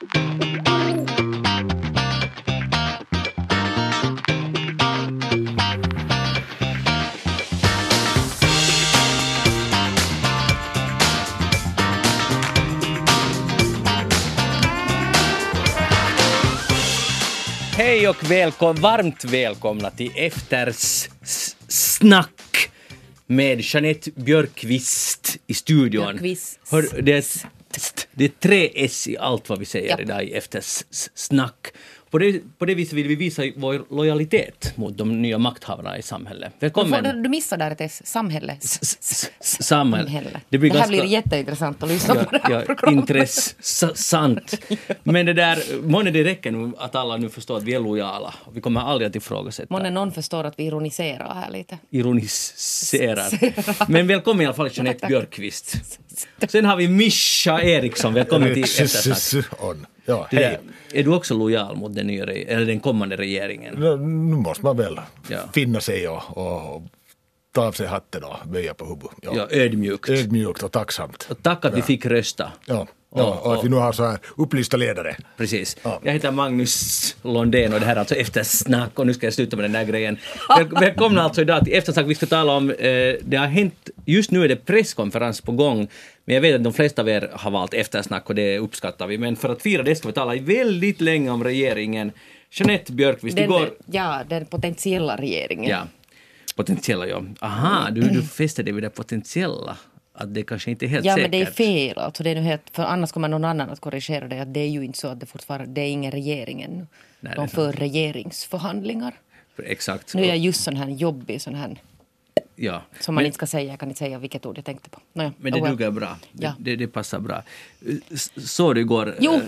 Hej och välkom, varmt välkomna till Eftersnack med Jeanette Björkqvist i studion. Björkqvist. Hör, det, är, det är tre S i allt vad vi säger Ja. idag i Eftersnack. På det, på det viset vill vi visa vår lojalitet mot de nya makthavarna i samhället. Välkommen! Du, du missar där. S- s- s- Samhälle. Samhälle. Det blir här ganska... blir jätteintressant att lyssna på det här Ja, ja, programmet. intressant. Men det där, månne det räcker nu att alla nu förstår att vi är lojala. Vi kommer aldrig att ifrågasätta, Månne någon förstår att vi ironiserar här lite. ironiserar. Men välkommen i alla fall Jeanette Björkqvist. Sen har vi Mischa Eriksson, välkommen till Eftersnack. Ja, är du också lojal mot den, nya, eller den kommande regeringen? Nu måste man väl Ja. finna sig och, och ta av sig hatten och böja på huvudet. Ja. Ja, ödmjukt. Ödmjukt och tacksamt. Och tack att vi fick rösta. Ja. Ja, och att vi nu har så här upplysta ledare. Precis. Ja. Jag heter Magnus Londén och det här är alltså Eftersnack och nu ska jag sluta med den där grejen. Väl- Välkomna alltså idag till Eftersnack. Vi ska tala om, eh, det har hänt, just nu är det presskonferens på gång, men jag vet att de flesta av er har valt Eftersnack och det uppskattar vi. Men för att fira det ska vi tala väldigt länge om regeringen. Jeanette Björkqvist, Den, igår... ja, den potentiella regeringen. Ja, potentiella ja. Aha, du, du fäster dig vid det potentiella. Att det kanske inte är helt Ja, säkert. men det är fel. Alltså, det är nu helt, för annars kommer någon annan att korrigera det. Att det är ju inte så att det fortfarande det är ingen regering ännu. Nej, De för regeringsförhandlingar. Exakt. Nu är jag just sån här jobbig sån här ja. som man Men- inte ska säga. Jag kan inte säga vilket ord jag tänkte på. Nåja, Men det oh duger bra. Det, Ja. det, det passar bra. S- Såg du igår Jo, eh,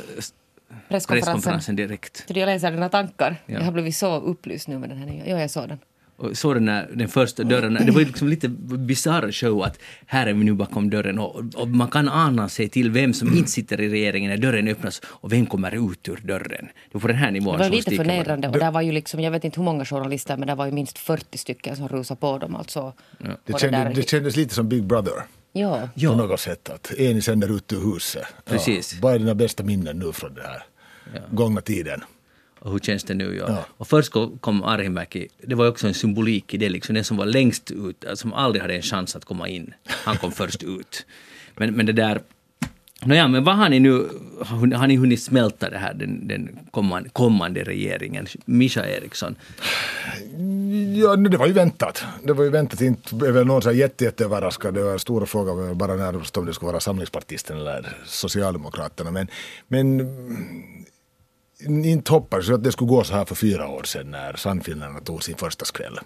Presskonferensen. presskonferensen direkt? Så jag läser dina tankar. Ja. Jag har blivit så upplyst nu med den här nya. Ja, jag såg den. Och såg den, när, den första dörren, det var ju liksom lite bisarr show att här är vi nu bakom dörren och, och man kan ana sig till vem som inte sitter i regeringen när dörren öppnas och vem kommer ut ur dörren. Det var på den här nivån Det var lite förnedrande. Och där var ju liksom, jag vet inte hur många journalister, men det var ju minst 40 stycken som rusade på dem. Alltså, Det, på kändes, där- det kändes lite som Big Brother. Ja. Ja. På något sätt. Att en sänder ut ur huset. Precis. Ja. Vad är dina bästa minnen nu från den här gångna tiden? Och hur känns det nu? Ja. Ja. Och först kom- Arhimäki, det var också en symbolik i det, liksom den som var längst ut, alltså, som aldrig hade en chans att komma in, han kom först ut. Men, men det där, nåja, men vad har ni nu, har, ni hunnit smälta det här, den, den kommande, kommande regeringen? Mischa Eriksson. Ja, det var ju väntat. Det var ju väntat. Inte är väl någon så här jätte, jätteöverraskad. Det var stora frågan var bara närmast om det skulle vara Samlingspartisten eller Socialdemokraterna. Men, men inte hoppades att det skulle gå så här för fyra år sedan när Sannfinländarna tog sin första skräll.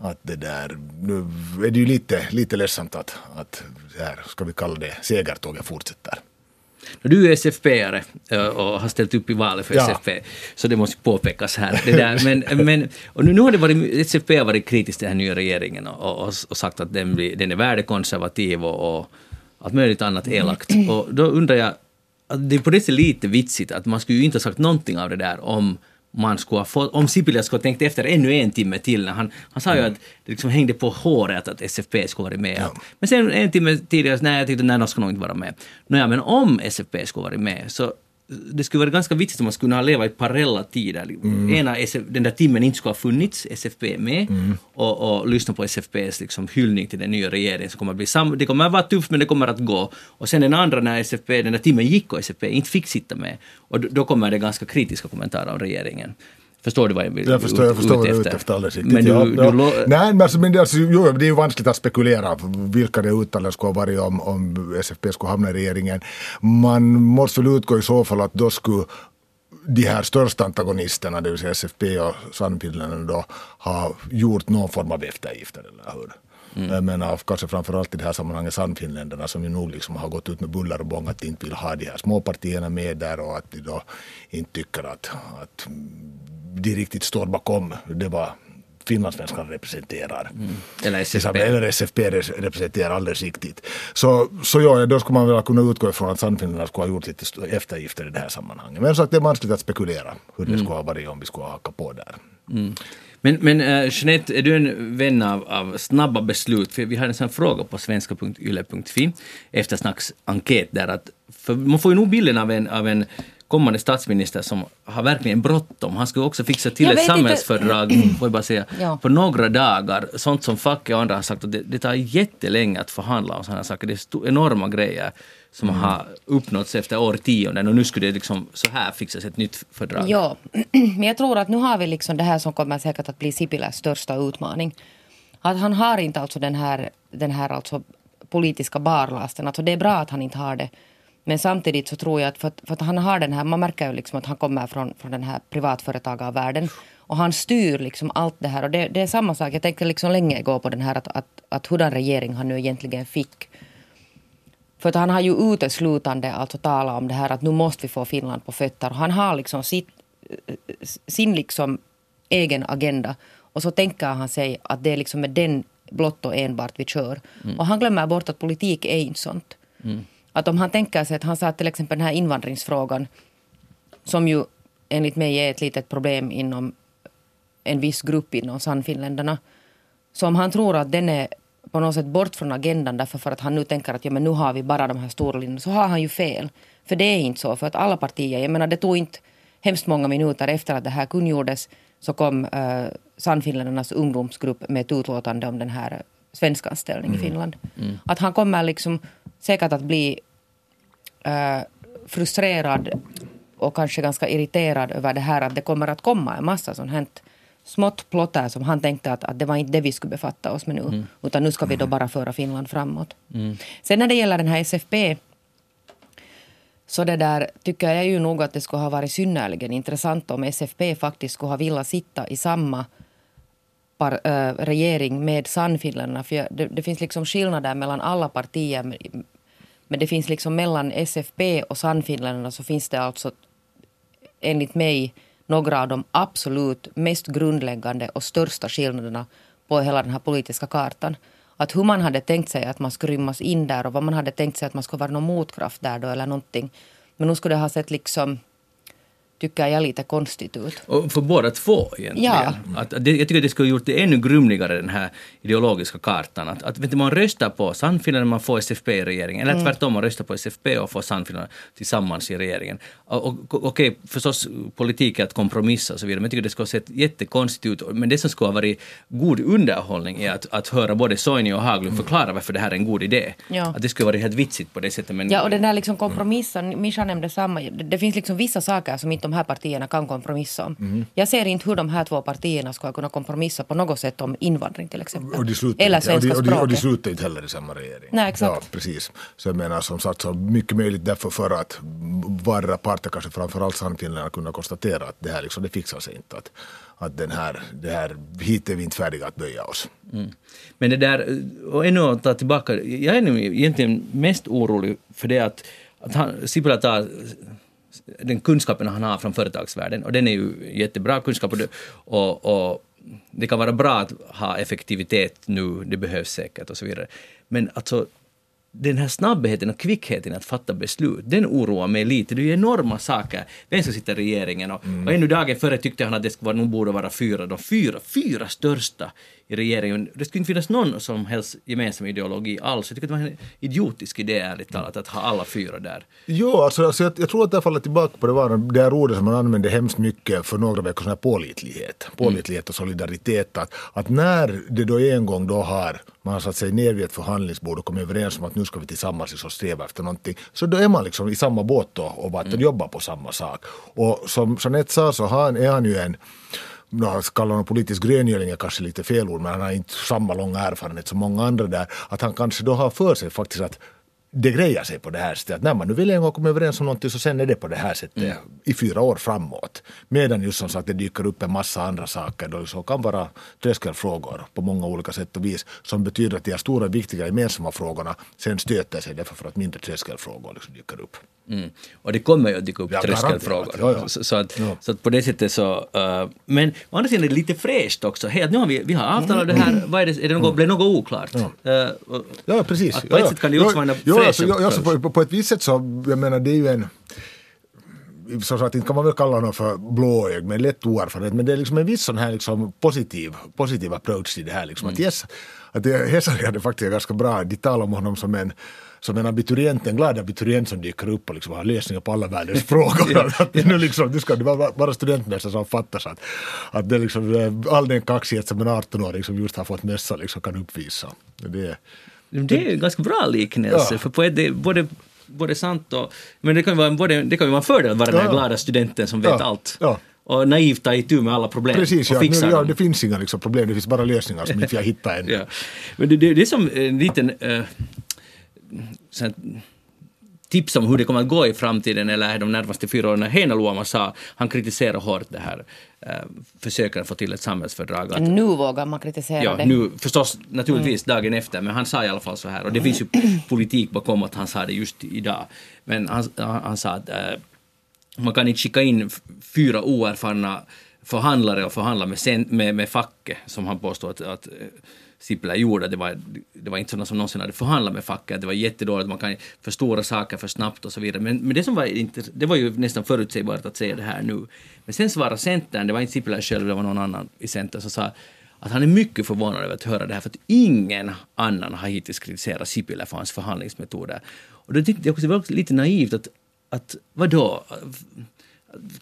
Att det där, nu är det ju lite, lite ledsamt att, att här, ska vi kalla det, segertåget fortsätter. Du är SFP-are eh, och har ställt upp i valet för Ja. SFP, så det måste påpekas här. Det där. Men, men, och nu, har det varit, SFP har varit kritisk till den här nya regeringen och, och, och sagt att den, blir, den är värdekonservativ och, och allt möjligt annat elakt. Och då undrar jag, det är på det sättet lite vitsigt att man skulle ju inte ha sagt någonting av det där om man skulle ha fått, om Sipilä skulle ha tänkt efter ännu en timme till när han, han sa ju att det liksom hängde på håret att SFP skulle varit med. Att, men sen en timme tidigare, nej jag tyckte nej de ska nog inte vara med. Nåja, men om SFP skulle varit med så det skulle vara ganska vitsigt om man skulle ha levat i parallella tider. Ena SF, den där timmen inte skulle ha funnits, SFP med, och, och lyssna på SFPs liksom hyllning till den nya regeringen som kommer att bli sam- Det kommer att vara tufft men det kommer att gå. Och sen den andra när SFP, den där timmen gick och SFP inte fick sitta med. Och då, då kommer det ganska kritiska kommentarer om regeringen. Förstår du vad jag vill Jag förstår, jag ut- förstår vad du är ute efter alldeles riktigt. Men du, ja, du, ja. Nej, men, alltså, men det, alltså, jo, det är ju vanskligt att spekulera vilka det uttalandet skulle ha varit om, om SFP skulle hamna i regeringen. Man måste väl utgå i så fall att då skulle de här största antagonisterna, det vill säga SFP och Sannfinländarna då, ha gjort någon form av eftergifter, eller hur? Jag menar kanske framförallt i det här sammanhanget Sannfinländarna som ju nog liksom har gått ut med buller och bång att de inte vill ha de här småpartierna med där och att de då inte tycker att, att de riktigt står bakom det var finlandssvenskarna representerar. Eller SFP. Eller SFP representerar alldeles riktigt. Så, så ja, då skulle man väl kunna utgå ifrån att Sannfinländarna skulle ha gjort lite eftergifter i det här sammanhanget. Men sagt, det är vanskligt att spekulera hur det skulle ha varit om vi skulle ha hakat på där. Men, men uh, Jeanette, är du en vän av, av snabba beslut? För vi har en sån här fråga på svenska.yle.fi, eftersnacksenkät där att, för man får ju nog bilden av en, av en kommande statsminister som har verkligen bråttom. Han skulle också fixa till Jag ett inte- samhällsfördrag, får jag bara säga, Ja. på några dagar. Sånt som facket och andra har sagt att det, det tar jättelänge att förhandla om sådana saker. Det är enorma grejer som Mm. har uppnåtts efter årtionden och nu skulle det liksom så här fixas ett nytt fördrag. Ja, men jag tror att nu har vi liksom det här som kommer säkert att bli Sipiläs största utmaning. Att han har inte alltså den här, den här alltså politiska barlasten. Alltså det är bra att han inte har det. Men samtidigt så tror jag att för, att för att han har den här, man märker ju liksom att han kommer från, från den här privatföretagarvärlden. Och han styr liksom allt det här. Och det, det är samma sak, jag tänkte liksom länge gå på den här att, att, att hurdan regering han nu egentligen fick. För att han har ju uteslutande alltså talat om det här att nu måste vi få Finland på fötter. Han har liksom sitt, sin liksom egen agenda. Och så tänker han sig att det är liksom med den blott och enbart vi kör. Och han glömmer bort att politik är inte sånt. Att om han tänker sig att han sa till exempel den här invandringsfrågan som ju enligt mig är ett litet problem inom en viss grupp inom Sannfinländarna. Så om han tror att den är på något sätt bort från agendan därför för att han nu tänker att ja, men nu har vi bara de här stora linjerna så har han ju fel. För det är inte så. För att alla partier, jag menar det tog inte hemskt många minuter efter att det här kungjordes så kom uh, Sannfinländarnas ungdomsgrupp med ett utlåtande om den här svenskanställning i Finland. Att han kommer liksom säkert att bli eh, frustrerad och kanske ganska irriterad över det här att det kommer att komma en massa sånt här smått plotter som han tänkte att, att det var inte det vi skulle befatta oss med nu. Utan nu ska vi då bara föra Finland framåt. Sen när det gäller den här SFP så det där tycker jag ju nog att det skulle ha varit synnerligen intressant om SFP faktiskt skulle ha velat sitta i samma par, äh, eh, regering med Sannfinländarna. För jag- det, det finns liksom skillnader mellan alla partier. men- Men det finns liksom mellan SFP och Sannfinländarna så finns det alltså enligt mig några av de absolut mest grundläggande och största skillnaderna på hela den här politiska kartan. Att hur man hade tänkt sig att man skulle rymmas in där och vad man hade tänkt sig att man skulle vara någon motkraft där då eller någonting. Men nu skulle det ha sett liksom, tycker jag, lite konstigt ut. Och för båda två egentligen. Ja. Att, att det, jag tycker att det skulle gjort det ännu grumligare, den här ideologiska kartan. Att, att vet du, man röstar på Sannfinland man får SFP i regeringen. Eller tvärtom, man röstar på SFP och får Sannfinland tillsammans i regeringen. Och, och, Okej, förstås politik är att kompromissa och så vidare, men jag tycker det skulle ha sett jättekonstigt ut. Men det som skulle ha varit god underhållning är att, att höra både Soini och Haglund förklara varför det här är en god idé. Ja. Att det skulle varit helt vitsigt på det sättet. Men, Ja, och den där liksom kompromissen, Mischa nämnde samma. Det, det finns liksom vissa saker som inte de här partierna kan kompromissa om. Jag ser inte hur de här två partierna ska kunna kompromissa på något sätt om invandring till exempel. Och de slutar Eller inte, och de, svenska och, de, och de språket. slutar inte heller i samma regering. Nej, exakt. Ja, precis. Så jag menar som sagt så mycket möjligt därför för att vardera parter, kanske framförallt Sannfinländarna, kunna konstatera att det här liksom, det fixar sig inte. Att, att den här, det här, hit är vi inte färdiga att böja oss. Men det där, och ännu att ta tillbaka, jag är nu egentligen mest orolig för det att, att han, Sipilä tar den kunskapen han har från företagsvärlden och den är ju jättebra kunskap och och, det kan vara bra att ha effektivitet nu, det behövs säkert och så vidare. Men alltså den här snabbheten och kvickheten att fatta beslut, den oroar mig lite. Det är ju enorma saker. Vem ska sitta i regeringen? Och, och ännu dagen före tyckte han att det skulle vara, nog borde vara fyra. De fyra, fyra största i regeringen. Det skulle inte finnas någon som helst gemensam ideologi alls. Jag tycker att det var en idiotisk idé, ärligt talat, att ha alla fyra där. Jo, alltså, alltså jag, jag tror att jag faller tillbaka på det, var det här ordet som man använde hemskt mycket för några veckor sedan, pålitlighet. Pålitlighet och solidaritet. Att, att när det då en gång då har man har satt sig ner vid ett förhandlingsbord och kommit överens om att nu ska vi tillsammans liksom sträva efter någonting. Så då är man liksom i samma båt då och mm. jobbar på samma sak. Och som Jeanette sa så har, är han ju en no, kallar honom politisk gröngöling är kanske lite fel ord, men han har inte samma långa erfarenhet som många andra där. Att han kanske då har för sig faktiskt att det grejar sig på det här sättet. Att när man nu vill en gång komma överens om någonting så sen är det på det här sättet mm. i fyra år framåt. Medan just som sagt det dyker upp en massa andra saker då som kan vara tröskelfrågor på många olika sätt och vis som betyder att de här stora viktiga gemensamma frågorna sen stöter sig därför för att mindre tröskelfrågor liksom dyker upp. Mm. Och det kommer ju att dyka upp Ja, tröskelfrågor. Ja, ja. Så, så, att, Ja. så att på det sättet så... Uh, men å andra sidan är det lite fräscht också. Hej, att nu har vi, vi har avtalat det här, vad är det, är det något, blev något oklart? Uh, och- Ja, precis. På ett ja, sätt kan det ja. också vara ja, alltså, ja, alltså, på, på, ett visst sätt så, jag menar det är ju en som sagt, inte kan man väl kalla honom för blåögd, men lätt oerfarenhet. Men det är liksom en viss sån här liksom positiv, positiv approach till det här. Liksom. Mm. Att yes, att Hesari hade faktiskt ganska bra, de talar om honom som en som en abiturient, en glad abiturient som dyker upp och liksom har lösningar på alla världens frågor. att nu, liksom, nu ska vara bara studentmössa som fattas att, att det liksom, eh, all den kaxighet som en 18-åring som just har fått mössa liksom kan uppvisa. Det, det är en ganska bra liknelse, ja. för på ett, både både sant och... Men det kan ju vara, både, det kan ju vara en fördel att vara den glada studenten som vet allt. Och naivt ta itu med alla problem Precis, ja. Nu, ja, det finns inga liksom, problem, det finns bara lösningar som inte jag hittar ännu. ja. Men det, det, det är som en liten... Uh, tips om hur det kommer att gå i framtiden eller de närmaste fyra åren. Heinaluoma sa, han kritiserar hårt det här försöken att få till ett samhällsfördrag. Att, nu vågar man kritisera ja, det. Nu, förstås naturligtvis mm. dagen efter, men han sa i alla fall så här. Och det finns ju politik bakom att han sa det just idag. Men han, han sa att äh, man kan inte skicka in fyra oerfarna förhandlare och förhandla med, med, med facket, som han påstod att, att Sipilä gjorde. Det var, det var inte sådana som någonsin hade förhandlat med facket. Det var jättedåligt, man kan förstora saker för snabbt och så vidare. Men, men det som var inte, det var ju nästan förutsägbart att säga det här nu. Men sen svarade Centern, det var inte Sipilä själv, det var någon annan i Centern som sa att han är mycket förvånad över att höra det här, för att ingen annan har hittills kritiserat Sipilä för hans förhandlingsmetoder. Och då tyckte jag också det var lite naivt att, att vadå?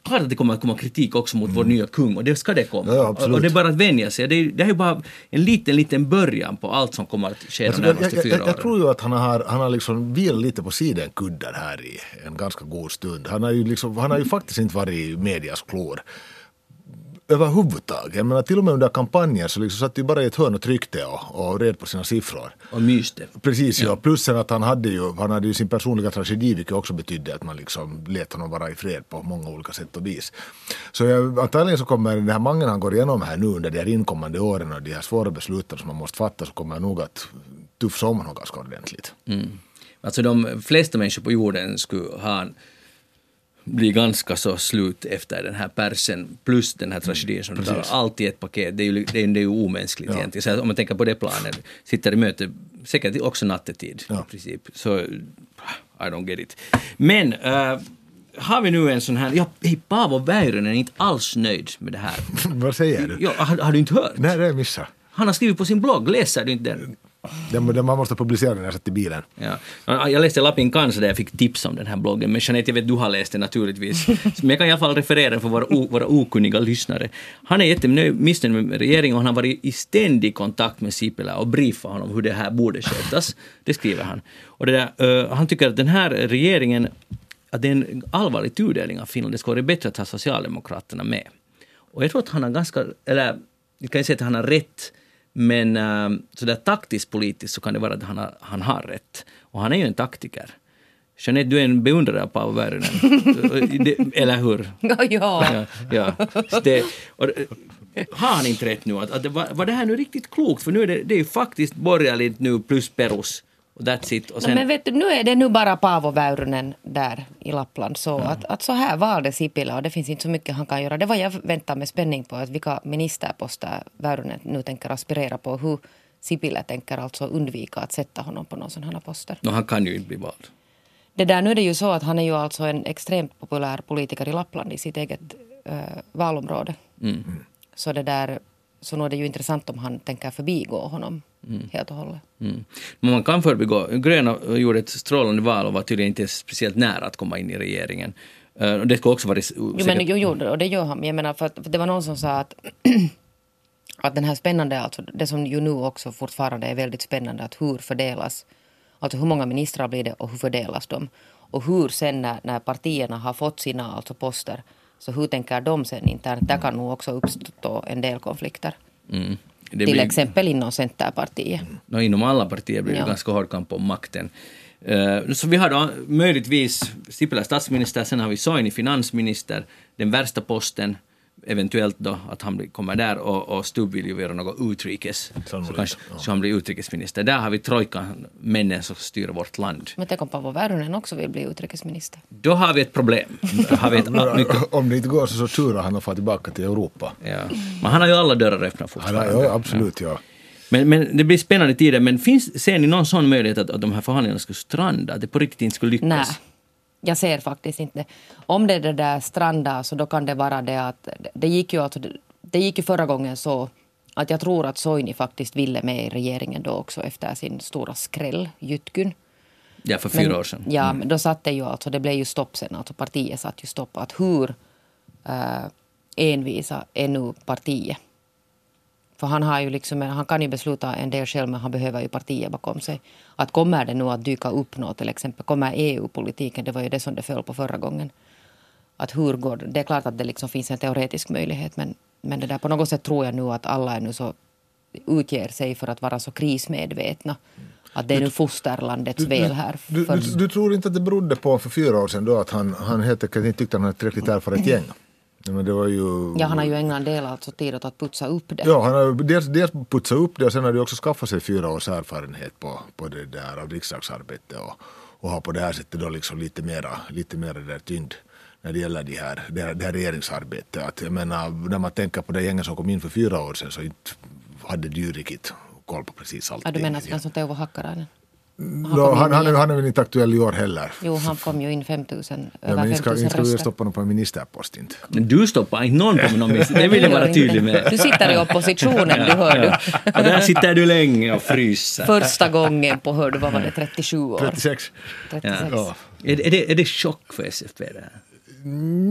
Klart att det kommer att komma kritik också mot mm. vår nya kung och det ska det komma. Ja, och det är bara att vänja sig. Det är, det är bara en liten, liten början på allt som kommer att ske de närmaste jag, fyra jag, åren. Jag tror ju att han har, han har liksom vilat lite på sidenkudden här i en ganska god stund. Han har ju, liksom, han har ju faktiskt inte varit i medias klor överhuvudtaget. Jag menar, till och med under kampanjen så liksom satt ju bara i ett hörn och tryckte och, och red på sina siffror. Och myste. Precis, ja. ja. Plus sen att han hade, ju, han hade ju sin personliga tragedi vilket också betydde att man liksom lät honom vara i fred på många olika sätt och vis. Så jag, antagligen så kommer den här mangen han går igenom här nu under de här inkommande åren och de här svåra besluten som man måste fatta så kommer nog att tufsa om honom ganska ordentligt. Mm. Alltså de flesta människor på jorden skulle ha blir ganska så slut efter den här persen plus den här tragedin som du talar allt i ett paket. Det är ju, det är, det är ju omänskligt ja. egentligen. Så om man tänker på det planet, sitter i möte, säkert också nattetid ja. i princip. Så I don't get it. Men uh, har vi nu en sån här, ja, hej, Paavo Väyrynen är inte alls nöjd med det här. Vad säger du? Ja, har, har du inte hört? Nej, det har jag missat. Han har skrivit på sin blogg, läser du inte den? Den, den man måste publicera den när jag satt i bilen. Ja. Jag läste Lapin Kansa där jag fick tips om den här bloggen, men Jeanette, jag vet du har läst den naturligtvis. Men jag kan i alla fall referera den för våra, o, våra okunniga lyssnare. Han är jättemissnöjd med regeringen och han har varit i ständig kontakt med Sipilä och briefat honom hur det här borde skötas. Det skriver han. Och där, uh, han tycker att den här regeringen, att det är en allvarlig tudelning av Finland. Det skulle vara bättre att ha Socialdemokraterna med. Och jag tror att han har ganska, eller vi kan säga att han har rätt men äh, sådär taktiskt politiskt så kan det vara att han har, han har rätt. Och han är ju en taktiker. Jeanette, du är en beundrare av Paavo Väyrynen. Eller hur? Ja. ja. ja, det, och, har han inte rätt nu? Att, att, var, var det här nu riktigt klokt? För nu är det, det är ju faktiskt borgerligt nu plus Perus och that's it. Och sen... Men vet du, nu är det nu bara Paavo Väyrynen där i Lappland. Så mm. att, att så här valde Sipilä och det finns inte så mycket han kan göra. Det var jag väntar med spänning på att vilka ministerposter Väyrynen nu tänker aspirera på. Hur Sipilä tänker alltså undvika att sätta honom på någon sån här poster. No, han kan ju inte bli vald. Det där, nu är det ju så att han är ju alltså en extremt populär politiker i Lappland i sitt eget äh, valområde. Mm. Så det där så nu är det ju intressant om han tänker förbigå honom mm. helt och hållet. Mm. Men man kan förbigå. Gröna gjorde ett strålande val och var tydligen inte speciellt nära att komma in i regeringen. Uh, det skulle också varit... Jo, men, jo, jo, och det gör han. Jag menar, för, att, för det var någon som sa att att den här spännande, alltså det som ju nu också fortfarande är väldigt spännande, att hur fördelas, alltså hur många ministrar blir det och hur fördelas de? Och hur sen när, när partierna har fått sina alltså poster, så hur tänker de sen internt? Där kan nog också uppstå en del konflikter. Mm. Till blir... exempel inom Centerpartiet. No, inom alla partier blir det ja. ganska hård kamp om makten. Uh, så vi har då möjligtvis Sipilä statsminister, sen har vi Soini finansminister, den värsta posten eventuellt då att han kommer där och, och Stubb vill ju göra något utrikes. så kanske ja. så han blir utrikesminister. Där har vi trojkan, männen som styr vårt land. Men tänk om Paavo Väyrynen också vill bli utrikesminister? Då har vi ett problem. har vi ett, mycket... Om det inte går så, så turar han och far tillbaka till Europa. Ja. Men han har ju alla dörrar öppna fortfarande. Ja, absolut, ja. Men, men det blir spännande tider. Men finns, ser ni någon sån möjlighet att, att de här förhandlingarna skulle stranda? Att det på riktigt inte skulle lyckas? Nej. Jag ser faktiskt inte. Om det är det där stranda så då kan det vara det att det gick ju, alltså, det gick ju förra gången så att jag tror att Soini faktiskt ville med i regeringen då också efter sin stora skräll, Jytkyn. Ja, för fyra Men- år sedan. Ja, men då satt det ju alltså, det blev ju stopp sen, alltså partiet satt ju stopp. Att hur äh, envisa är nu partiet? För han, har ju liksom, han kan ju besluta en del själv men han behöver ju partiet bakom sig. Att kommer det nu att dyka upp något till exempel, kommer EU-politiken, det var ju det som det föll på förra gången. Att hur går det? Det är klart att det liksom finns en teoretisk möjlighet men, men det där, på något sätt tror jag nu att alla är nu så utger sig för att vara så krismedvetna. Att det är nu fosterlandets väl här. Du, du, du tror inte att det berodde på för fyra år sedan då att han, han helt enkelt inte tyckte att han hade tillräckligt erfaret gäng? Men det var ju... Ja, han har ju ägnat en del alltså tid åt att putsa upp det. Ja, han har dels, dels putsat upp det och sen har han också skaffat sig fyra års erfarenhet på, på det där av riksdagsarbete och, och har på det här sättet då liksom lite mera, lite mera där tyngd när det gäller de här, det, här, det här regeringsarbetet. Att, jag menar, när man tänker på det gänget som kom in för fyra år sedan så inte hade de ju riktigt koll på precis allting. Ja, du menar som Teuvo Hakkarainen? No, han, han, han är väl inte aktuell i år heller. Jo, han kom ju in 5000, Ja, över men inte ska, 5000 inte ska vi röster. stoppa honom på en ministerpost inte. Men du stoppar inte någon på någon miss. Det vill jag vara tydlig med. Du sitter i oppositionen, du hör du. Och där sitter du länge och fryser. Första gången på, hör du, vad var det, 37 år? 36. 36. Ja. Är, är, det, är det chock för SFP det här?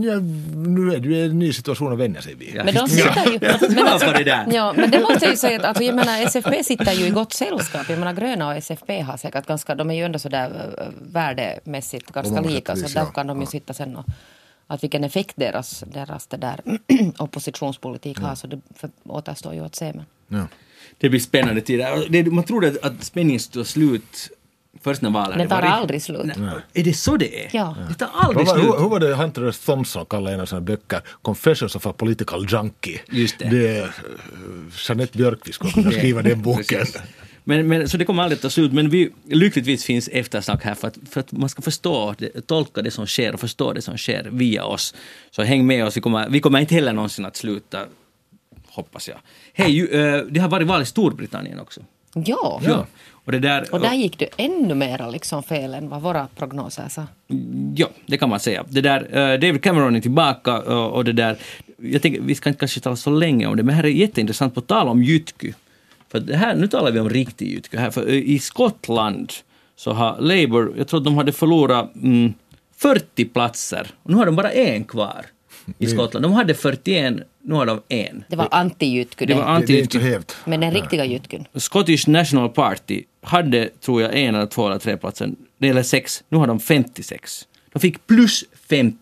Ja, nu är det ju en ny situation att vänja sig vid. Ja. Men de sitter ju... Jag Men, där. ja, men det måste jag ju säga att alltså, jag menar, SFP sitter ju i gott sällskap. Jag menar Gröna och SFP har säkert ganska, de är ju ändå sådär äh, värdemässigt ganska lika. Så där ja. kan de ju Ja. sitta sen och att vilken effekt deras, deras det där oppositionspolitik har så det för, återstår ju att se. Men. Ja. Det blir spännande tider. Det, man trodde att, att spänningen står slut först när valen Den är tar varit. aldrig slut. Nej. Är det så det är? Ja. Det tar aldrig var, slut. hur, hur var det Hunter S. Thompson kallade en av sina böcker Confessions of a Political Junkie? Just det. det eh, Jeanette Björkqvist skulle kunna skriva den boken. Men, men, så det kommer aldrig ta slut. Men vi, lyckligtvis finns eftersnack här för att, för att man ska förstå, det, tolka det som sker och förstå det som sker via oss. Så häng med oss, vi kommer, vi kommer inte heller någonsin att sluta, hoppas jag. Hej, ju, eh, det har varit val i Storbritannien också. Ja. Ja. Och det där... Och där gick det ännu mera liksom fel än vad våra prognoser sa. Ja, det kan man säga. Det där, eh, David Cameron är tillbaka och, och det där, jag tänker, vi ska inte kanske tala så länge om det, men här är jätteintressant på tal om jytky. För det här, nu talar vi om riktig jytky här, för eh, i Skottland så har Labour, jag tror att de hade förlorat mm, 40 platser, och nu har de bara en kvar i Skottland. De hade 41, nu har de en. Det var anti-Jytky Det var anti helt. Men den riktiga Jytkyn. Scottish National Party hade, tror jag, en eller två eller tre platser. Det gäller sex. Nu har de 56. De fick plus 50.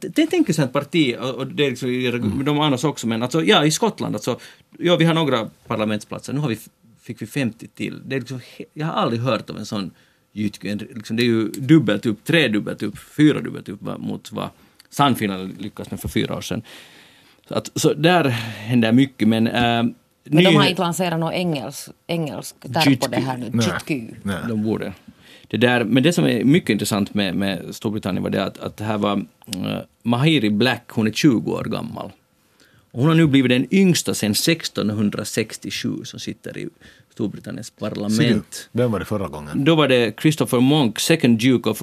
Det, tänker sig ett parti, och det är liksom, i- de annars också, men alltså, ja, i Skottland, alltså, ja, vi har några parlamentsplatser, nu har vi, fick vi 50 till. Det är liksom, jag har aldrig hört om en sån jytky. Liksom, det är ju dubbelt upp, tredubbelt upp, fyradubbelt upp va, mot vad Sannfinland lyckades med för fyra år sedan. Så, att, så där händer mycket, men... Äh, Men de har inte lanserat någon engelsk, engelsk term på det här nu. Nej. De borde. Det där, men det som är mycket intressant med, med Storbritannien var det att, att det här var uh, Mahiri Black, hon är 20 år gammal. Och hon har nu blivit den yngsta sedan 1667 som sitter i Storbritanniens du? parlament. Vem var det förra gången? Då var det Christopher Monk, second Duke of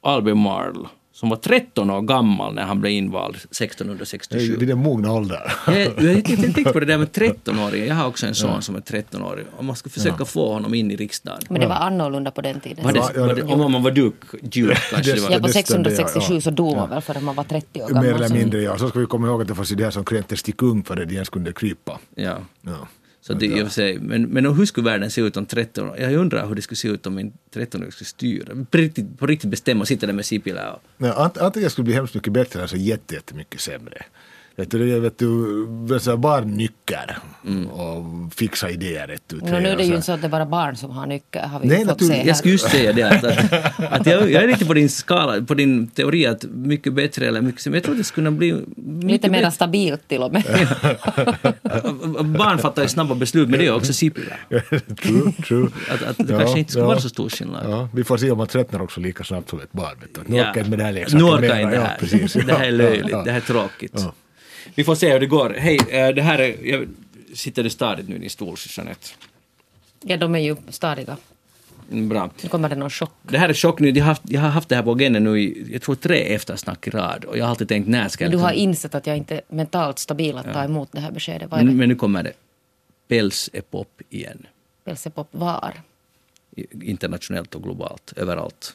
Albemarle, som var 13 år gammal när han blev invald Det är 1667. ju- det är den mogna åldern. Jag, jag, jag tänkte på det där med 13-åringen. Jag har också en son som är 13-årig. Och man ska försöka få honom in i riksdagen. Men det var annorlunda på den tiden. Var det, Ja, ja, var det, om man var duk, duk kanske det var. Ja, på det stämde, 667 ja. så dog man väl för att man var 30 år gammal. Mer eller mindre ja. Så ska vi komma ihåg att det fanns ju det här som kränktes till kung för att de ens kunde krypa. Ja. Ja. Så det, för sig, men, men hur skulle världen se ut om 13 år? Jag undrar hur det skulle se ut om en 13-åring skulle styra. På riktigt, på riktigt bestämma och sitta där med Sipilä och... Nej, antingen skulle det bli hemskt mycket bättre eller så jätte, jättemycket sämre. Vet du, det vet du, barn nycker och fixar idéer rätt ut. Nå, nu är det ju inte så att det är bara barn som har nyckel, har vi Nej, fått se här. Jag skulle just säga det, att, att, att jag, jag är lite på din skala, på din teori att mycket bättre eller mycket sämre. Jag tror det skulle kunna bli... Lite mer stabilt till och med. Barn fattar ju snabba beslut, men det är också Sipilä. true, true. Att, att det kanske inte skulle vara så stor skillnad. Ja, vi får se om man tröttnar också lika snabbt som ett barn. Vet du. Nu Ja. orkar inte med det här Nu orkar inte det Ja, här. precis. Det här är Ja, löjligt, ja, det här är tråkigt. Vi får se hur det går. Hej, eh, det här är... Jag, sitter du stadigt nu i din stol, Jeanette? Ja, de är ju stadiga. Mm, Bra. Nu kommer det någon chock. Det här är chocknytt. Jag har haft, jag har haft det här på agendan nu i, jag tror tre eftersnack i rad. Och jag har alltid tänkt, när ska jag... Men du har liksom- insett att jag inte är mentalt stabil att ta emot det här beskedet. Är men, det? men nu kommer det. Päls är pop igen. Pelsepop var? I- Internationellt och globalt. Överallt.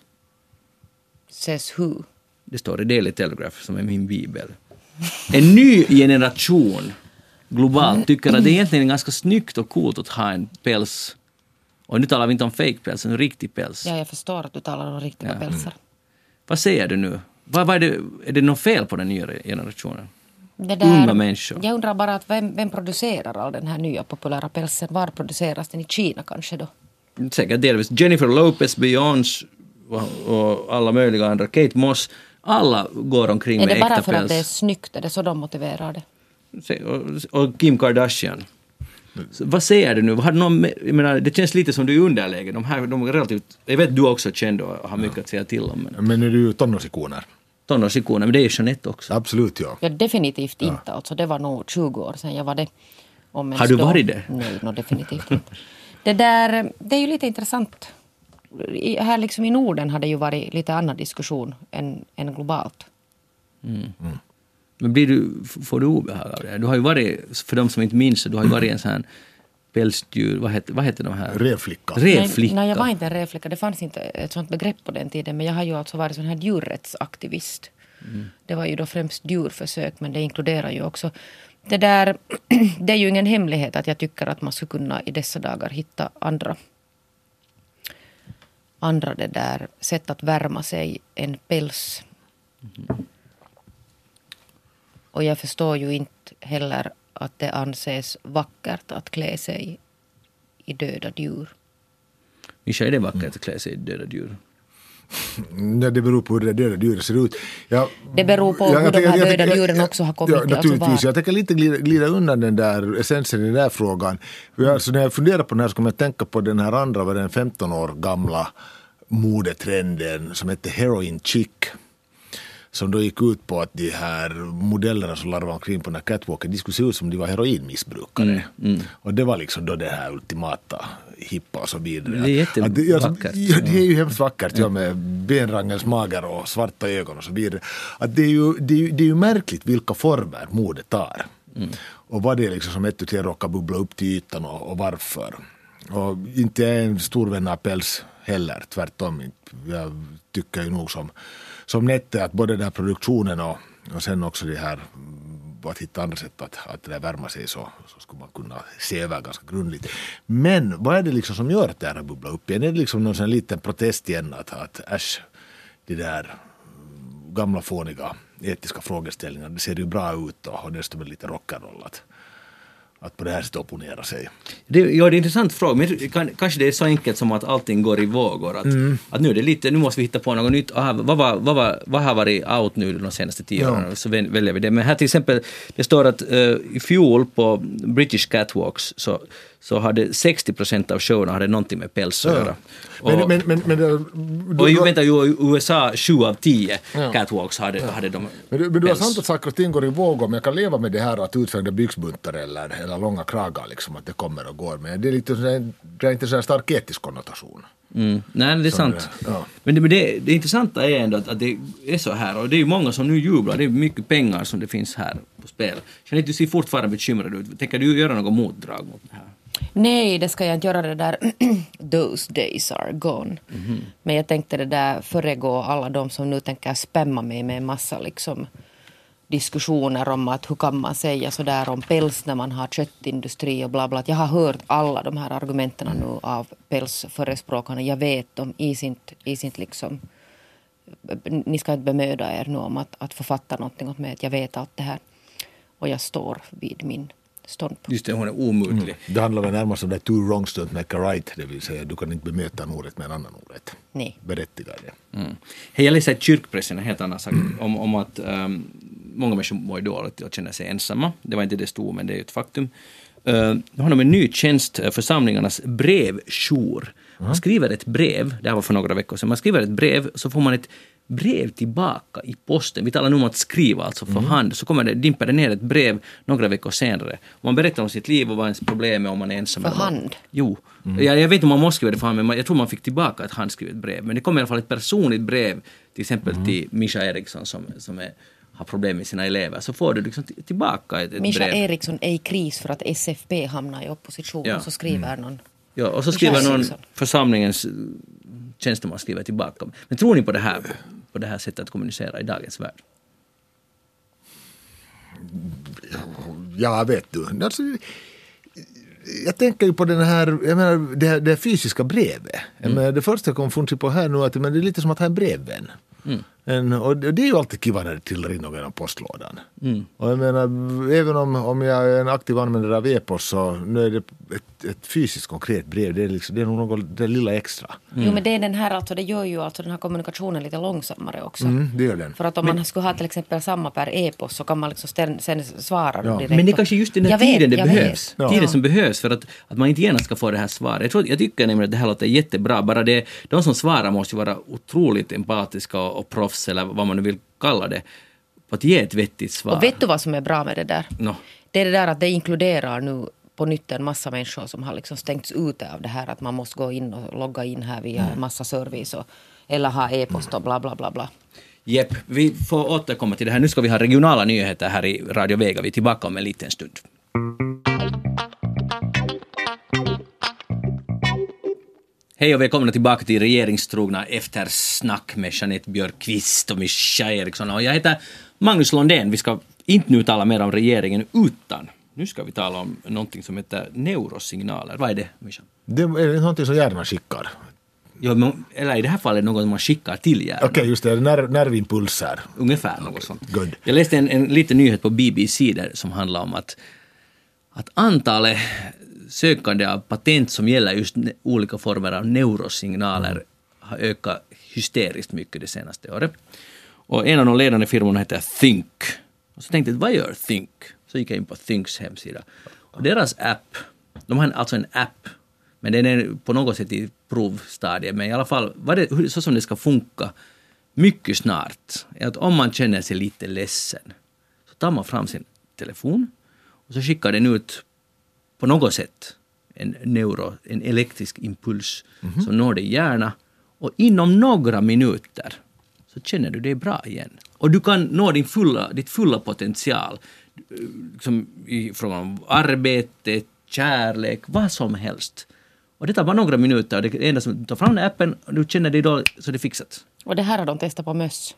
Says who? Det står i Daily Telegraph, som är min bibel. En ny generation globalt tycker att det egentligen är ganska snyggt och coolt att ha en päls. Och nu talar vi inte om fake päls, en riktig päls. Ja, jag förstår att du talar om riktiga pälsar. Vad säger du nu? Vad, vad är, det, är det något fel på den nya generationen? Det Unga människor. Jag undrar bara att vem, vem producerar all den här nya populära pälsen? Var produceras den? I Kina kanske då? Säkert delvis. Jennifer Lopez, Beyoncé och alla möjliga andra. Kate Moss. Alla går omkring Är med det bara äkta för att det är päls. snyggt? Är det så de motiverar det? Och, Kim Kardashian. Så vad säger du nu? Har du någon, jag menar, det känns lite som du är i underläge. De här, de är relativt, jag vet du också är känd och har mycket att säga till om. Men Men är du ju tonårsikoner? tonårsikoner, men det är ju Jeanette också. Absolut ja. Ja, definitivt inte. Alltså, det var nog 20 år sedan jag var det. Har du då. varit det? Nej, no, definitivt inte. Det, där, det är ju lite intressant. I, här liksom i Norden har det ju varit lite annan diskussion än, än globalt. Men blir du, får du obehag av det? här? Du har ju varit, för de som inte minns, du har ju varit en sån här pälsdjur, vad heter, vad heter de här? Revflicka. Revflicka. Nej, nej, jag var inte en revflicka. Det fanns inte ett sånt begrepp på den tiden. Men jag har ju alltså varit sån här djurrättsaktivist. Det var ju då främst djurförsök, men det inkluderar ju också... Det där, det är ju ingen hemlighet att jag tycker att man skulle kunna i dessa dagar hitta andra andra det där sätt att värma sig än päls. Och jag förstår ju inte heller att det anses vackert att klä sig i döda djur. Mischa, är det vackert att klä sig i döda djur? Nej, det beror på hur det döda djuret ser ut. Jag, Det beror på hur de tänker- här döda tänker- djuren också har kommit Ja, alltså naturligtvis. var- jag tänker lite glida, glida undan den där essensen i den där frågan. För Alltså, när jag funderar på den här så kommer jag tänka på den här andra, var den 15 år gamla modetrenden som hette Heroin Chic. Som då gick ut på att de här modellerna som larvade omkring på den här catwalken, de skulle se ut som de var heroinmissbrukare. Mm, Och det var liksom då det här ultimata hippa och så vidare. Det är jättevackert. Att ja, det är ju hemskt vackert, ja, med benrangens mager och svarta ögon och så vidare. Att det, är ju, det, är ju, det är ju märkligt vilka former modet tar. Och vad det är liksom som ett och tre råkar bubbla upp till ytan och, och varför. Och inte är jag en stor vän av päls heller, tvärtom. Jag tycker ju nog som, som Nette att både den här produktionen och, och sen också det här att hitta andra sätt att, att det där värma sig så, så skulle man kunna se över ganska grundligt. Men vad är det liksom som gör att det här har bubblat upp igen? Är det liksom någon sån liten protest igen att, att äsch, det där gamla fåniga etiska frågeställningar, det ser ju bra ut och, och dessutom är det lite rock'n'roll att, på det här sättet opponera sig. Det, ja, det är en intressant fråga, men kan, kanske det är så enkelt som att allting går i vågor. Att, Mm. att nu är det lite, nu måste vi hitta på något nytt. Aha, vad, var, vad, var, vad har varit out nu de senaste tio Ja. åren? Så väl- väljer vi det. Men här till exempel, det står att eh, i fjol på British Catwalks så, så hade 60 procent av showerna hade någonting med päls att göra. Men, Och- men, men, men, det- och du- ju, vänta, ju, USA, sju av tio Ja. catwalks hade, hade de Men du, men du har sant att saker och ting går i vågor, men jag kan leva med det här att utfärda byxbuntar eller, eller långa kragar, liksom, att det kommer och går. Men det är, lite, det är inte så här stark etisk konnotation. Mm. Nej, det är sant. det- ja. Men, det, men det, det intressanta är ändå att, att det är så här och det är ju många som nu jublar. Det är mycket pengar som det finns här på spel. Känner du ser fortfarande bekymrad ut? Tänker du göra något motdrag mot det här? Nej, det ska jag inte göra det där. Those days are gone. Men jag tänkte det där föregå alla de som nu tänker spamma mig med en massa liksom diskussioner om att hur kan man säga sådär om päls när man har köttindustri och bla bla. Jag har hört alla de här argumenten nu av pälsförespråkarna. Jag vet dem i sitt, i sitt liksom ni ska inte bemöda er nu om att, att författa någonting åt mig. Jag vet allt det här. Och jag står vid min ståndpunkt. Just det, hon är omutlig. Det handlar väl närmast om det two wrongs don't make a right, det vill säga du kan inte bemöta orätt med en annan orätt. Nej. Berättiga det. Mm. Hej, jag läste i kyrkpressen en helt annan sak om, om att um, många människor mår dåligt och känner sig ensamma. Det var inte det stod, men det är ett faktum. Uh, nu har de en ny tjänst, uh, församlingarnas brevjour. Man skriver ett brev, det här var för några veckor sedan, man skriver ett brev så får man ett brev tillbaka i posten. Vi talar nu om att skriva alltså för hand. Så kommer det, dimper det ner ett brev några veckor senare. Man berättar om sitt liv och vad ens problem är om man är ensam. För hand? Jo. Jag, jag vet inte om man måste skriva det för hand, men jag tror man fick tillbaka ett handskrivet brev. Men det kommer i alla fall ett personligt brev, till exempel till Mischa Eriksson som, som är, har problem med sina elever. Så får du liksom tillbaka ett, ett Mischa brev. Eriksson är i kris för att SFP hamnar i opposition. Ja. Så skriver någon. Ja, och så Mischa skriver någon församlingens tjänsteman skriver tillbaka. Men tror ni på det här, på det här sättet att kommunicera i dagens värld? Ja, vet du. Alltså, jag tänker ju på den här, jag menar, det, här, det här fysiska brevet. Jag menar, det första jag kom på här nu att men det är lite som att ha en brevvän. En, och det är ju alltid kiva när det trillar in någon genom postlådan. Och jag menar, även om, om jag är en aktiv användare av e-post så nu är det ett, ett fysiskt konkret brev. Det är, liksom, det är nog något, det lilla extra. Jo men det är den här alltså, det gör ju alltså den här kommunikationen lite långsammare också. Mm, det gör den. För att om man skulle ha till exempel samma per e-post så kan man liksom sen, sen svara Ja. dem direkt. Men det är kanske just den här Jag vet, tiden det behövs. vet. Tiden Ja. som behövs för att, att man inte genast ska få det här svaret. Jag, tror, jag tycker nämligen att det här låter jättebra. Bara det, de som svarar måste ju vara otroligt empatiska och, och proffs eller vad man nu vill kalla det. På att ge ett vettigt svar. Och vet du vad som är bra med det där? Nå. Det är det där att det inkluderar nu på nytt en massa människor som har liksom stängts ute av det här att man måste gå in och logga in här via en massa service och, eller ha e-post och bla bla bla bla. Jepp, vi får återkomma till det här. Nu ska vi ha regionala nyheter här i Radio Vega. Vi är tillbaka om en liten stund. Hej och välkomna tillbaka till regeringstrogna eftersnack med Jeanette Björkqvist och Mischa Eriksson. Och jag heter Magnus Londén. Vi ska inte nu tala mer om regeringen utan nu ska vi tala om någonting som heter neurosignaler. Vad är det, Mischa? Det är någonting som hjärnan skickar. Jo, men, eller i det här fallet något man skickar till hjärnan. Okej, just det. Nerv, nervimpulser. Ungefär något sånt. good. Jag läste en, en liten nyhet på BBC där som handlar om att, att antalet sökande av patent som gäller just olika former av neurosignaler har ökat hysteriskt mycket det senaste året. Och en av de ledande firmorna heter Think. Och så tänkte jag, vad gör Think? Så gick jag in på Thinks hemsida. Och deras app, de har en, alltså en app, men den är på något sätt i provstadiet, men i alla fall, vad det, så som det ska funka mycket snart, är att om man känner sig lite ledsen, så tar man fram sin telefon och så skickar den ut på något sätt en neuro, en elektrisk impuls som når din hjärna och inom några minuter så känner du dig bra igen. Och du kan nå din fulla, ditt fulla potential eh, liksom i fråga om arbete, kärlek, vad som helst. Och det tar bara några minuter det enda som du tar fram appen och du känner dig då så det är fixat. Och det här har de testat på möss.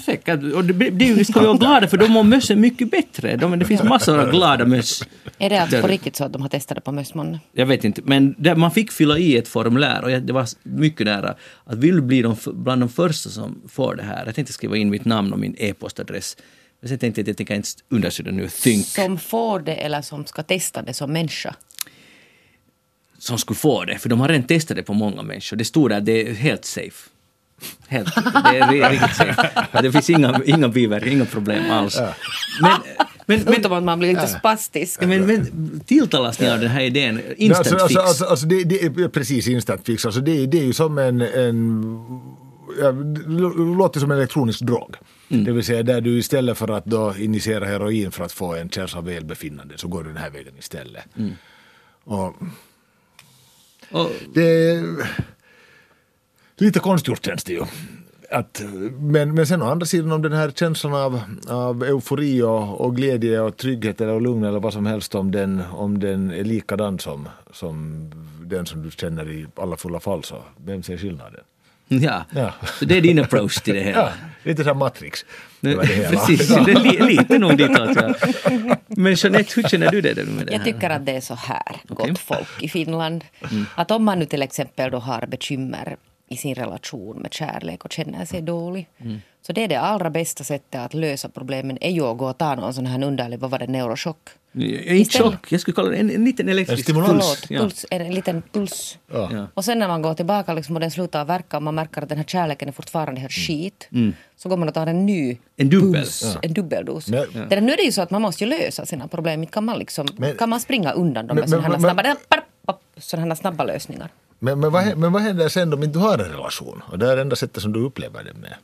Säkert. Och det, det ska vi vara glada för de mår mössen mycket bättre. De, det finns massor av glada möss. Är det alltså på riktigt så att de har testat det på möss månne? Jag vet inte, men där man fick fylla i ett formulär och jag, det var mycket nära att vill bli de, bland de första som får det här. Jag tänkte skriva in mitt namn och min e-postadress. Men sen tänkte jag att jag tänker inte undersöka nu Think Som får det eller som ska testa det som människa? som skulle få det, för de har redan testat det på många människor. Det stod där, det är helt safe. Helt, det är riktigt safe. Det finns inga, inga biverkningar, inga problem alls. Men, men, men, Utom att man blir lite spastisk. men, men tilltalas ni av den här idén? Nej, Instant alltså, fix? alltså, alltså, alltså det, det är precis instant fix. Alltså det, det är ju som en, en ja, det lå- låter som en elektronisk drog. Det vill säga där du istället för att då injicera heroin för att få en känsla av välbefinnande så går du den här vägen istället. Och Och, det är lite konstgjort känns det ju. Att, men, men sen å andra sidan om den här känslan av, av eufori och, och glädje och trygghet eller lugn eller vad som helst om den, om den är likadan som, som den som du känner i alla fulla fall så vem ser skillnaden? ja. Ja. så det är din approach till det hela? Ja, lite som Matrix. Det det hela. Precis, det är li, lite nog ditåt. Ja. Men Jeanette, hur känner du det med det Jag här? tycker att det är så här, Okej. gott folk i Finland. Att om man nu till exempel då har bekymmer i sin relation med kärlek och känner sig dålig. Så det är det allra bästa sättet att lösa problemen är ju att gå och ta någon sån här underlig, vad var det, neurochock? Inte chock, jag skulle kalla det en, en liten elektrisk En stimulans. puls. Förlåt, Ja. puls, en, en liten puls. Ja. Ja. Och sen när man går tillbaka liksom, och den slutar verka och man märker att den här kärleken är fortfarande helt skit. Så går man och tar en ny En dubbel. puls, Ja. en dubbeldos. Men- Det där, nu är det ju så att man måste ju lösa sina problem. Inte kan man, liksom, Men- kan man springa undan dem med sådana här snabba, sådana här snabba lösningar. Men, men, vad, hä- men vad händer sen om inte du har en relation? Och det är det enda sättet som du upplever det med.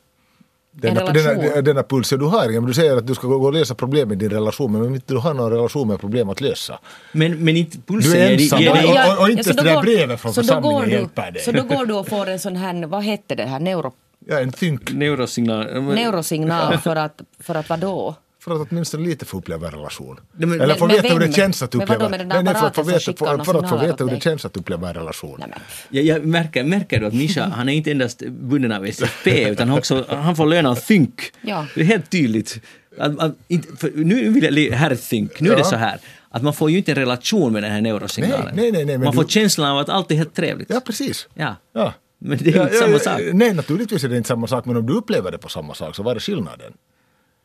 Denna, denna, denna pulsen du har, men du säger att du ska gå och lösa problem i din relation, men om inte du har någon relation med problem att lösa. Men, men inte pulsen Du är ensam och- dig- och- och- och inte så då det där går- brevet från församlingen du- hjälper dig. Så då går du och får en sån här, vad hette det här, neuro, Ja, en think. Neurosignal. neurosignal för att, för att vadå? För att åtminstone lite få uppleva en relation. Men- Eller få veta hur det känns att uppleva... Nej, nej, för att få veta, skickar för, några för att få signaler veta åt hur det känns att uppleva en relation. Nej. Jag, jag märker, märker du att Mischa, han är inte endast bunden av SFP utan också, han får lön av Think. Ja. Det är helt tydligt. Att, att, för nu vill jag, herr Think, nu är det så här att man får ju inte en relation med den här neurosignalen. Nej, nej, nej, man får du- känslan av att allt är helt trevligt. Ja, precis. Ja. Ja. Men det är Ja, inte ja, samma sak. Nej, naturligtvis är det inte samma sak, men om du upplever det på samma sak så vad är skillnaden?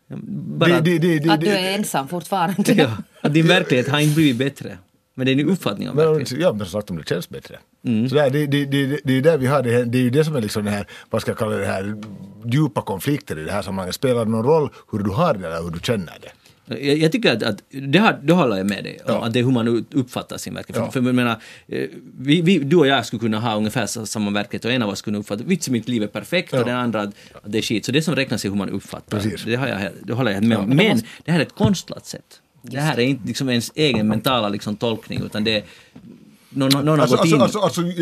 Bara, det, det, det, Att du är ensam fortfarande. ja, att din verklighet har inte blivit bättre. Men det är en uppfattning om verkligheten. ja, men som sagt om det känns bättre. Mm. Så där, det, det, det, det är där vi har det, här- det är ju det som är liksom det här, vad ska jag kalla det här, djupa konflikter i det här sammanhanget. Spelar det någon roll hur du har det eller hur du känner det? Jag, jag tycker att, att det, har, det håller jag med dig om, Ja. att det är hur man uppfattar sin verklighet. Ja. För, jag menar, eh, vi, vi, du och jag skulle kunna ha ungefär sa- samma verklighet och en av oss skulle uppfatta vits mitt liv är perfekt och Ja. den andra att, att det är skit. Så det som räknas är hur man uppfattar. Precis. Det, har jag, det håller jag med om. Men det här är ett konstlat sätt. Det här är inte liksom ens egen mentala liksom, tolkning utan det är någon, någon har Alltså, gått in... alltså, alltså, alltså,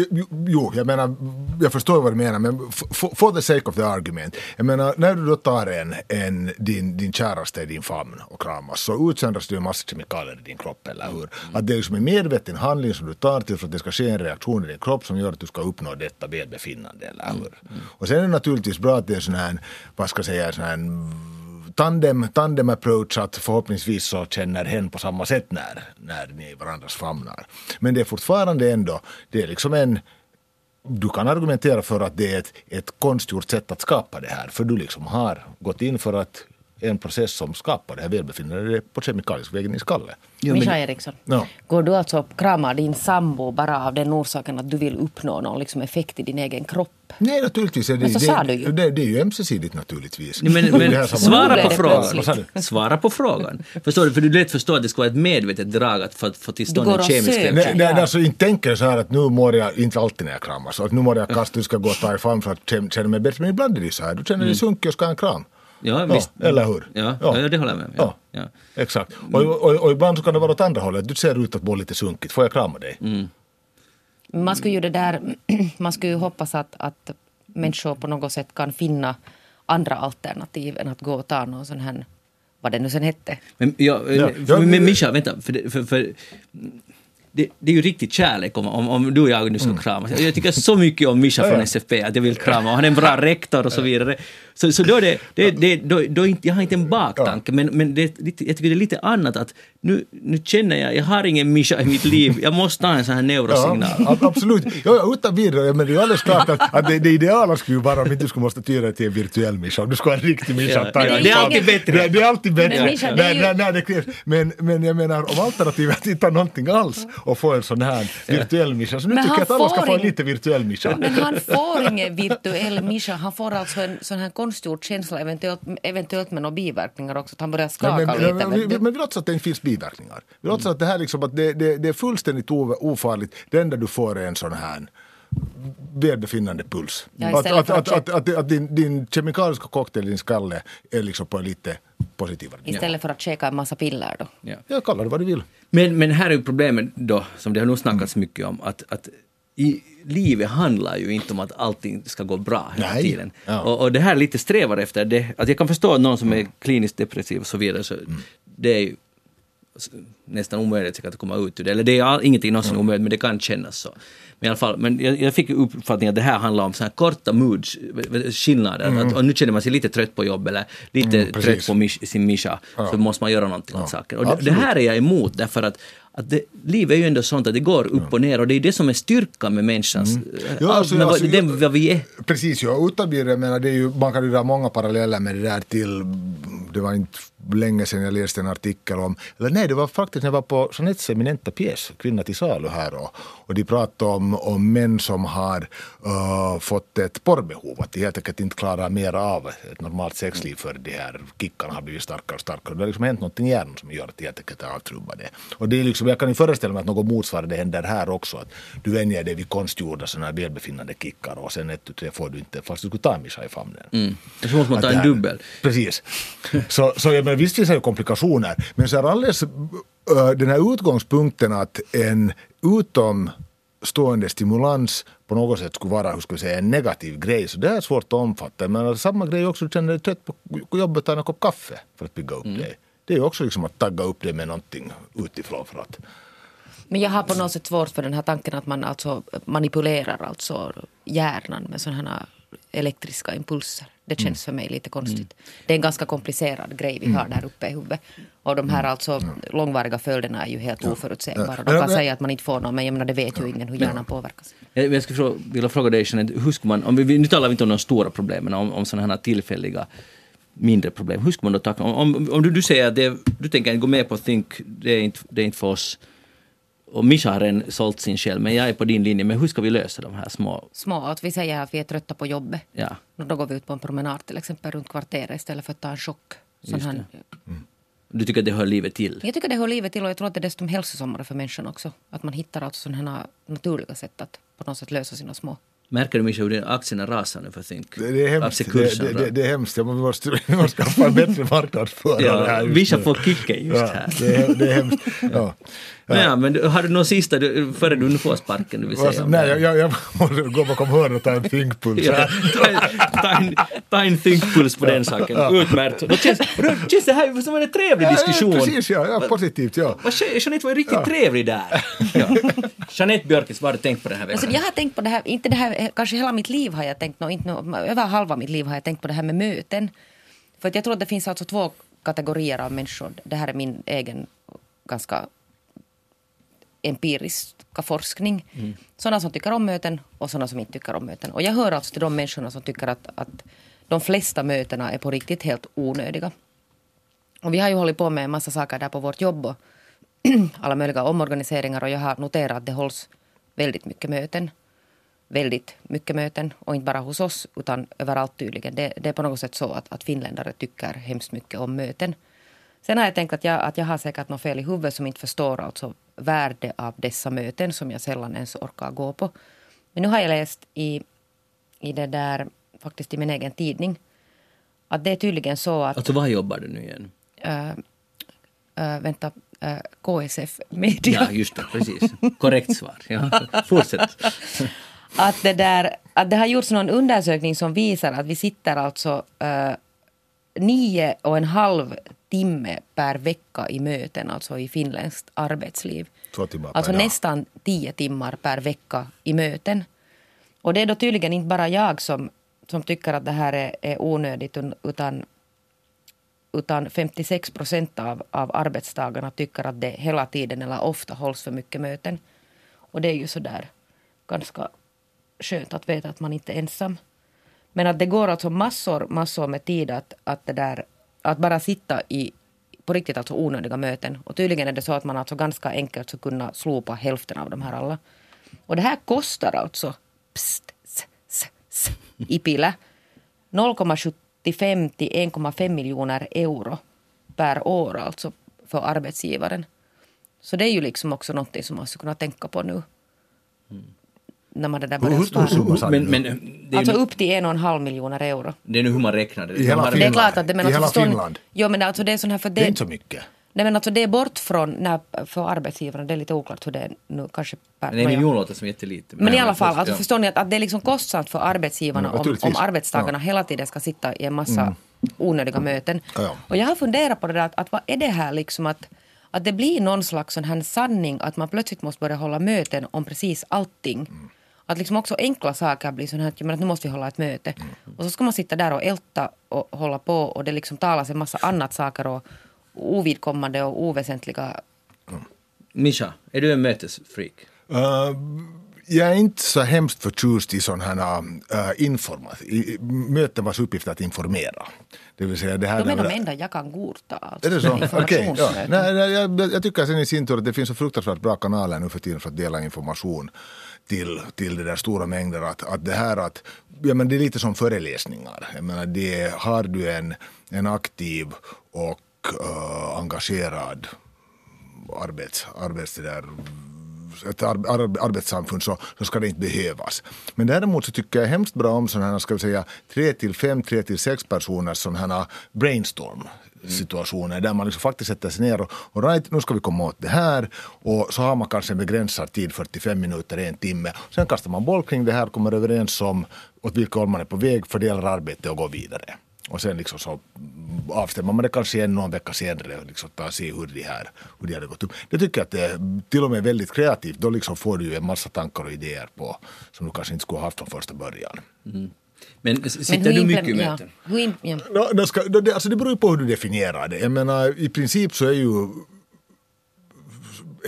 jo, jag menar, jag förstår vad du menar, men for the sake of the argument. Jag menar, när du då tar en, en, din, din käraste i din famn och kramas så utsöndras det en massa kemikalier i din kropp, eller hur? Att det är liksom en medveten handling som du tar till för att det ska ske en reaktion i din kropp som gör att du ska uppnå detta välbefinnande, eller hur? Och sen är det naturligtvis bra att det är sån här, vad ska jag säga, sån här tandem, tandem approach att förhoppningsvis så känner hen på samma sätt när, när ni är i varandras famnar. Men det är fortfarande ändå, det är liksom en du kan argumentera för att det är ett, ett konstgjort sätt att skapa det här, för du liksom har gått in för att en process som skapar det här välbefinnandet på kemikalisk väg in i skallen. Mischa Eriksson, Ja. går du alltså och kramar din sambo bara av den orsaken att du vill uppnå någon liksom effekt i din egen kropp? Nej, naturligtvis är det, Men så det, sa du ju. det, det är ju ömsesidigt naturligtvis. Nej, Men, men svara på frågan. Svara på frågan. Förstår du? För du lätt förstår att det ska vara ett medvetet drag att få, få till stånd en kemisk reaktion. Nej, nej, alltså inte tänker så här att nu mår jag, inte alltid när jag kramas, att nu mår jag kast, du ska gå och ta i famn för att känna mig bättre, men ibland är det så här, du känner dig sunkig och ska ha en kram. Ja, visst. eller hur? Ja, ja. det håller jag med om. Ja. Ja. Exakt. Och, och, och ibland så kan det vara åt andra hållet, du ser ut att må lite sunkigt, får jag krama dig? Mm. Man skulle ju det där, man skulle ju hoppas att, att människor på något sätt kan finna andra alternativ än att gå och ta någon sån här, vad det nu sen hette. Men, ja, Ja. men, Ja, Mischa, vänta. För, för, för, det, det är ju riktigt kärlek om, om, om du och jag nu ska kramas. Jag tycker så mycket om Mischa Mm. Ja, från ja. SFP att jag vill krama och han är en bra rektor och så vidare. Så, så då är det, det, det då, då inte, jag har inte en baktanke men, men det, är lite, jag tycker det är lite annat att nu, nu känner jag, jag har ingen Mischa i mitt liv, jag måste ha en sån här neurosignal. Ja, ab- absolut. Ja, utan vidare, men det är alldeles klart att, att det, det ideala skulle ju vara om inte du skulle måste tyda det till en virtuell Mischa, om du ska ha en riktig Mischa. Ja, det är alltid bättre. Det, det är alltid bättre. Men när, när, när det krävs. Men, men jag menar, om alternativet att inte ha någonting alls och få en sån här virtuell Mischa, så nu Men tycker jag han att alla ska få en lite virtuell Mischa. Men han får ingen virtuell Mischa, han får alltså en sån här konstgjord känsla, eventuellt, eventuellt med några biverkningar också, att han börjar Ja, skaka men, lite. men, vet vi, men vi låtsas att det inte finns biverkningar. Vi låtsas att det här liksom, att det, det, det är fullständigt ofarligt. Det enda du får är en sån här välbefinnande puls. Ja, att, att, att, att- att, att, din, din kemikaliska cocktail i din skalle är liksom på lite positivare. Istället för att käka en massa piller då. Ja. Jag kallar det vad du vill. Men, men här är ju problemet då, som det har nog snackats mycket om, att, att i livet handlar ju inte om att allting ska gå bra hela Nej. tiden. Ja. Och, och det här lite strävar efter det. Att jag kan förstå att någon som är kliniskt depressiv och så vidare, så det är nästan omöjligt säkert att komma ut ur det. Eller det är all, ingenting någonsin omöjligt, men det kan kännas så. Men i alla fall, men jag, jag fick uppfattningen att det här handlar om så här korta moods, skillnader. Att, och nu känner man sig lite trött på jobb eller lite Mm, trött på mish, sin mischa, så måste man göra någonting åt Ja. saken. Och det, det här är jag emot därför att, att det, livet är ju ändå sånt att det går upp och ner och det är det som är styrkan med människans... Ja, allt alltså, med alltså, det, jag- vad vi är. Precis, ja. Utan jag menar, det är ju, man kan ju dra många paralleller med det där till, det var inte länge sedan jag läste en artikel om, eller nej det var faktiskt när jag var på Jeanettes eminenta pjäs Kvinna till salu här och, och de pratade om, om män som har uh, fått ett porrbehov, att de helt enkelt inte klarar mer av ett normalt sexliv för de här kickarna har blivit starkare och starkare. Det har liksom hänt någonting i hjärnan som gör att de helt enkelt är avtrubbade. Och det är liksom, jag kan ju föreställa mig att något motsvarande händer här också, att du vänjer dig vid konstgjorda sådana här välbefinnande kickar och sen ett, tre får du inte, fast du skulle ta en i famnen. Mm. Så måste man ta en dubbel. Precis. Så, så jag menar, visst finns det komplikationer, men så är alldeles äh, den här utgångspunkten att en utomstående stimulans på något sätt skulle vara hur ska vi säga, en negativ grej, så det är svårt att omfatta. Men samma grej också, du känner dig trött på jobbet, ta en kopp kaffe för att bygga upp dig. Det är ju också liksom att tagga upp det med någonting utifrån för att Men jag har på något sätt svårt för den här tanken att man alltså manipulerar alltså hjärnan med sådana här elektriska impulser. Det känns för mig lite konstigt. Det är en ganska komplicerad grej vi har där uppe i huvudet. Och de här alltså långvariga följderna är ju helt oförutsägbara. De kan säga att man inte får någon, men jag menar det vet ju ingen hur hjärnan påverkas. Jag, jag skulle fråga, vilja fråga dig Jeanette, hur ska man, om vi, nu talar vi inte om de stora problemen, om, om sådana här tillfälliga mindre problem. Hur ska man då tackla, om, om, om du, du säger att det, du tänker gå med på Think, det är inte, det är inte för oss, och Mischa har redan sålt sin själ, men jag är på din linje, men hur ska vi lösa de här små, Små, att vi säger att vi är trötta på jobbet. ja, Då går vi ut på en promenad till exempel runt kvarteret istället för att ta en chock. Just här, du tycker att det hör livet till? jag tycker det hör livet till och jag tror att det är desto hälsosammare för människan också. Att man hittar alltså sådana här naturliga sätt att på något sätt lösa sina små Märker du Mischa hur aktierna rasar nu för Think? det, det är hemskt. Det, det, det, är hemskt. Jag måste, vi måste skaffa en bättre marknadsförare Ja, här Mischa får kicken just ja, här. Det är, det är hemskt. Ja. Ja. ja, men du- har du någon sista, du, före du nu får sparken, du vill säga? Alltså, nej, jag, jag, jag måste gå bakom hörnet och ta en thinkpuls. Ja, ta, en- ta, en, ta en thinkpuls på den saken. Utmärkt. Då känns, då känns det här som en trevlig diskussion. Ja, precis, ja, ja, positivt. Ja. Ske- Jeanette var ju riktigt trevlig där. Ja. Jeanette Björkis, vad har du tänkt på den här veckan? Alltså, jag har tänkt på det här, inte det här, kanske hela mitt liv har jag tänkt, no, inte, no, över halva mitt liv har jag tänkt på det här med möten. För att jag tror att det finns alltså två kategorier av människor. Det här är min egen ganska empiriska forskning. Sådana som tycker om möten och sådana som inte tycker om möten. Och jag hör alltså till de människorna som tycker att, att de flesta mötena är på riktigt helt onödiga. Och vi har ju hållit på med en massa saker där på vårt jobb och alla möjliga omorganiseringar och jag har noterat att det hålls väldigt mycket möten. Väldigt mycket möten och inte bara hos oss utan överallt tydligen. Det, det är på något sätt så att, att finländare tycker hemskt mycket om möten. Sen har jag tänkt att jag, att jag har säkert något fel i huvudet som inte förstår alltså värde av dessa möten som jag sällan ens orkar gå på. Men nu har jag läst i, i det där, faktiskt i min egen tidning, att det är tydligen så att Alltså vad jobbar du nu igen? äh, äh, vänta, äh, KSF Media. Ja, just det, precis. Korrekt svar. Ja. Fortsätt. Att, det där, att det har gjorts någon undersökning som visar att vi sitter alltså nio och en halv timme per vecka i möten, alltså i finländskt arbetsliv. Alltså nästan tio timmar per vecka i möten. Och det är då tydligen inte bara jag som, som tycker att det här är, är onödigt utan, utan 56 procent av, av arbetstagarna tycker att det hela tiden eller ofta hålls för mycket möten. Och det är ju sådär ganska skönt att veta att man inte är ensam. Men att det går alltså massor, massor med tid att, att, det där, att bara sitta i på riktigt alltså onödiga möten. Och tydligen är det så att man alltså ganska enkelt ska kunna slopa hälften av de här alla. Och det här kostar alltså pst, s, s, s, i pille 0,75 till 1,5 miljoner euro per år alltså för arbetsgivaren. Så det är ju liksom också någonting som man skulle kunna tänka på nu. Mm. När man det där Hur börjar hur stor spara. Men, men det, Alltså upp till en och en halv miljoner euro. det är nu hur man räknar det. I hela har- Det är Finland. klart att det men I alltså hela förstår ni- Finland. Jo men alltså det är sån här för Det är inte så mycket. Nej men alltså det är bort från när, för arbetsgivaren, det är lite oklart hur det är nu kanske per Men nåja. miljon låter som jättelite. Men i alla fall, Ja. alltså förstår ni att, att det är liksom kostsamt för arbetsgivarna Mm, om, om arbetstagarna hela tiden ska sitta i en massa onödiga möten. Ja, ja. Och jag har funderat på det där, att, att vad är det här liksom att, att det blir någon slags sån här sanning att man plötsligt måste börja hålla möten om precis allting. Mm. Att liksom också enkla saker blir sån här att, jag menar, att nu måste vi hålla ett möte. Mm. Och så ska man sitta där och älta och hålla på och det liksom talas en massa annat saker och ovidkommande och oväsentliga Mischa, är du en mötesfreak? Uh, jag är inte så hemskt förtjust i sådana här uh, informat, i, möten vars uppgift är att informera. Det vill säga det här De är de enda jag kan godta. Alltså, är det så? Okej. Ja. informationsmöten. Nej, nej, jag, jag tycker sen i sin tur att det finns så fruktansvärt bra kanaler nu för tiden för att dela information till, till det där stora mängder. Att, att det här att, ja men det är lite som föreläsningar. Jag menar, det, har du en, en aktiv och uh, engagerad arbets, arbets det där, ett ar, ar, arbetssamfund så, så ska det inte behövas. Men däremot så tycker jag hemskt bra om sådana här, ska vi säga, tre till fem, tre till sex personers sådana här brainstorm Mm. situationer där man liksom faktiskt sätter sig ner och, och right, nu ska vi komma åt det här och så har man kanske en begränsad tid, 45 minuter, en timme. Sen kastar man boll kring det här, kommer överens om åt vilka håll man är på väg, fördelar arbetet och går vidare. Och sen liksom så avstämmer man det kanske en någon vecka senare och liksom tar se hur det här hur det hade gått upp. Det tycker jag att det är till och med väldigt kreativt. Då liksom får du ju en massa tankar och idéer på som du kanske inte skulle ha haft från första början. Mm. Men sitter du mycket i ja, möten? im- ja. No, det, ska, det, alltså det beror ju på hur du definierar det. Jag menar, i princip så är ju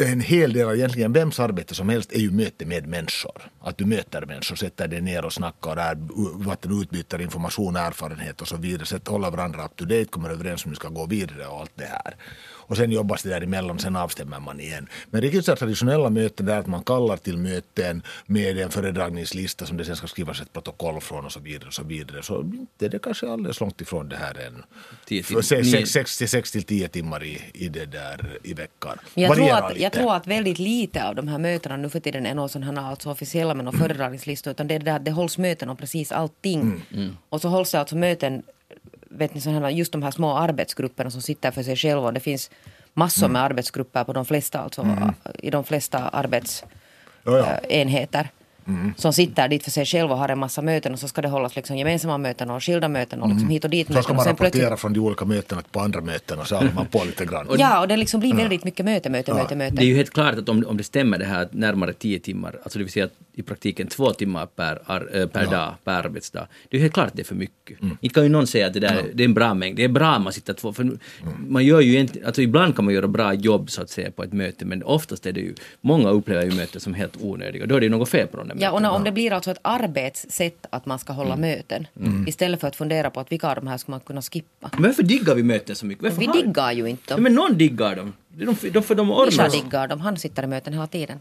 en hel del av egentligen vems arbete som helst är ju möte med människor. Att du möter människor, sätter dig ner och snackar, är, att du utbyter information, erfarenhet och så vidare. Sätt, håller varandra up to date, kommer överens om hur ni ska gå vidare och allt det här. Och sen jobbas det däremellan, sen avstämmer man igen. Men riktigt så här traditionella möten där att man kallar till möten med en föredragningslista som det sen ska skrivas ett protokoll från och så vidare. Och så vidare. Så inte det kanske alldeles långt ifrån det här än. Tio till- Sex, nio- sex, sex, till sex till tio timmar i, i det där i veckan. Men Jag tror, att, lite. jag tror att väldigt lite av de här mötena nu för tiden är någon sån här alltså officiella med någon föredragningslista utan det är det där att det hålls möten om precis allting. Mm. Och så hålls det alltså möten, vet ni, här, just de här små arbetsgrupperna som sitter för sig själva det finns massor Mm. med arbetsgrupper på de flesta, alltså, i de flesta arbetsenheter. Ja, ja. Enheter Som sitter dit för sig själva och har en massa möten och så ska det hållas liksom gemensamma möten och skilda möten och liksom hit och dit Mm. Så ska man plötsligt- rapportera från de olika mötena på andra möten och så håller man på lite grann. Ja, och det liksom blir väldigt mycket möte, möte, möte, möte. Det är ju helt klart att om, om det stämmer det här att närmare tio timmar, alltså det vill säga att i praktiken två timmar per, ar, äh, per dag, per arbetsdag, det är ju helt klart att det är för mycket. Mm. Inte kan ju någon säga att det där det är en bra mängd, det är bra att man sitter två, för Mm. man gör ju egentligen, alltså ibland kan man göra bra jobb så att säga på ett möte, men oftast är det ju, många upplever ju möten som helt onödiga, och då är det ju något fel på de där Ja, och när, om det blir alltså ett arbetssätt att man ska hålla möten istället för att fundera på att vilka av de här ska man kunna skippa. Men varför diggar vi möten så mycket? Varför Vi har- diggar ju inte Ja, dem. men någon diggar dem. De, de, de, för de Mischa ormar diggar dem, han sitter i möten hela tiden.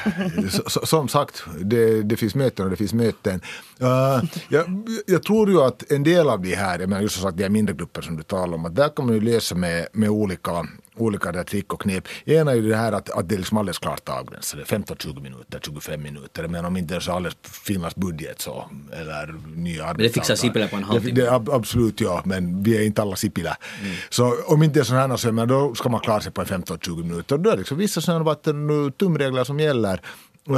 Som sagt, det, det finns möten och det finns möten. Uh, jag, jag tror ju att en del av de här, jag menar just som sagt de här mindre grupper som du talar om, att där kan man ju lösa med, med olika, olika där trick och knep. Ena är ju det här att, att det är liksom alldeles klart avgränsade, 15-20 minuter, 25 minuter. Menar om inte det så alldeles Finlands budget så, eller nya arbetsdagar. fixar Sipilä på en halvtimme. Det, det, ab- absolut ja, men vi är inte alla Sipilä. Så om inte det är sådana här så menar, då ska man klara sig på en 15-20 minuter. Då är det liksom vissa sådana tumregler som gäller. Uh,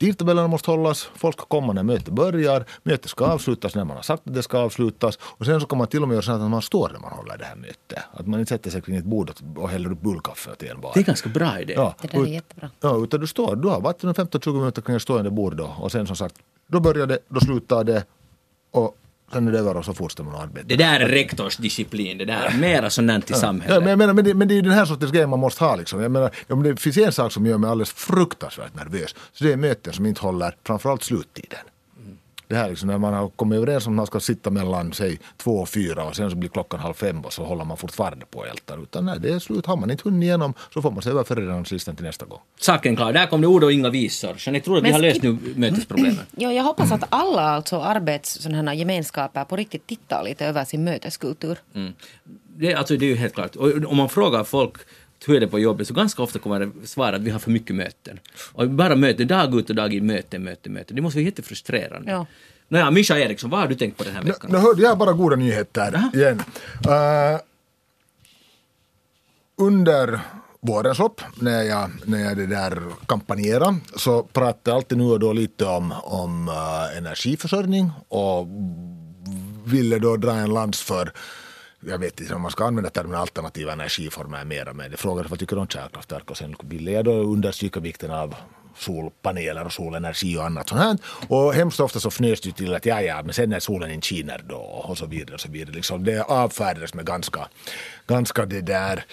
tidtabellerna måste hållas, folk ska komma när mötet börjar, mötet ska avslutas när man har sagt att det ska avslutas och sen så kan man till och med göra så att man står när man håller det här mötet. Att man inte sätter sig kring ett bord och- häller upp bullkaffe åt en var. Det är ganska bra idé. Ja, Det där är jättebra. Ja, utan du står, du har varit 15-20 minuter kring ett stående bord då och sen som sagt, då börjar det, då slutar det och sen är det över och så fortsätter man arbeta. Det där är rektorsdisciplin, det där är mera sådant i samhället. Ja, men, menar, men, det, men det är ju den här sortens grej man måste ha. Liksom. Jag menar, om det finns en sak som gör mig alldeles fruktansvärt nervös, så det är möten som inte håller framförallt sluttiden. Det här liksom, när man har kommit överens om att man ska sitta mellan säg två och fyra och sen så blir klockan halv fem och så håller man fortfarande på och ältar. Utan när det är slut, har man inte hunnit igenom så får man se över föredragningslistan till nästa gång. Saken klar, där kom det ord och inga visor. Så ni tror att vi har löst nu mötesproblemen? Ja, jag hoppas att alla alltså arbets sådana här gemenskaper på riktigt tittar lite över sin möteskultur. Mm. Det, alltså, det är ju helt klart. Och om man frågar folk hur är det på jobbet så ganska ofta kommer det svara att vi har för mycket möten. Och bara möten, dag ut och dag in, möten, möten, möten. Det måste vara jättefrustrerande. Ja. Nåja, Mischa Eriksson, vad har du tänkt på den här Nu, veckan? nu hörde jag bara goda nyheter igen. Uh, under vårens lopp, när jag, när jag det där kampanjerade, så pratade jag alltid nu och då lite om, om uh, energiförsörjning och ville då dra en lans för jag vet inte om man ska använda termen alternativa energiformer mera, men det frågades vad tycker du om kärnkraftverk och sen ville jag då understryka vikten av solpaneler och solenergi och annat sånt här. Och hemskt ofta så fnös det till att ja, ja, men sen när solen inte skiner då och så vidare och så vidare. Liksom det avfärdades med ganska, ganska det där,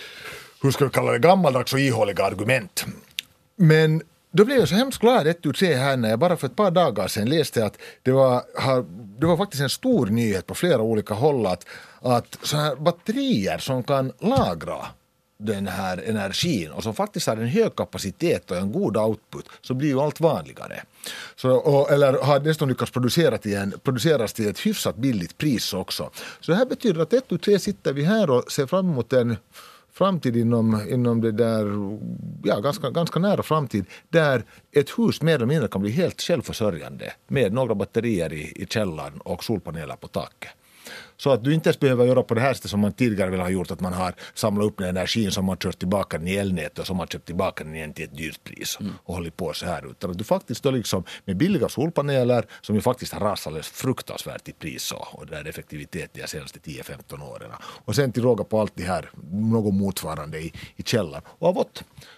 hur ska vi kalla det, gammaldags och ihåliga argument. Men då blev jag så hemskt glad ett tu tre här när jag bara för ett par dagar sedan läste att det var, det var faktiskt en stor nyhet på flera olika håll att, att så här batterier som kan lagra den här energin och som faktiskt har en hög kapacitet och en god output så blir ju allt vanligare. Så, och, eller har dessutom lyckats producera till en, produceras till ett hyfsat billigt pris också. Så det här betyder att ett och tre sitter vi här och ser fram emot en framtid inom, inom det där, ja ganska, ganska nära framtid där ett hus mer eller mindre kan bli helt självförsörjande med några batterier i, i källaren och solpaneler på taket. Så att du inte ens behöver göra på det här sättet som man tidigare vill ha gjort, att man har samlat upp den energin som man kört tillbaka den i elnätet och som man köpt tillbaka den igen till ett dyrt pris mm. och hållit på så här. Utan att du faktiskt då liksom med billiga solpaneler som ju faktiskt har rasat fruktansvärt i pris och, där effektivitet de senaste 10-15 åren. Och sen till råga på allt det här, något motsvarande i, i källaren. Och av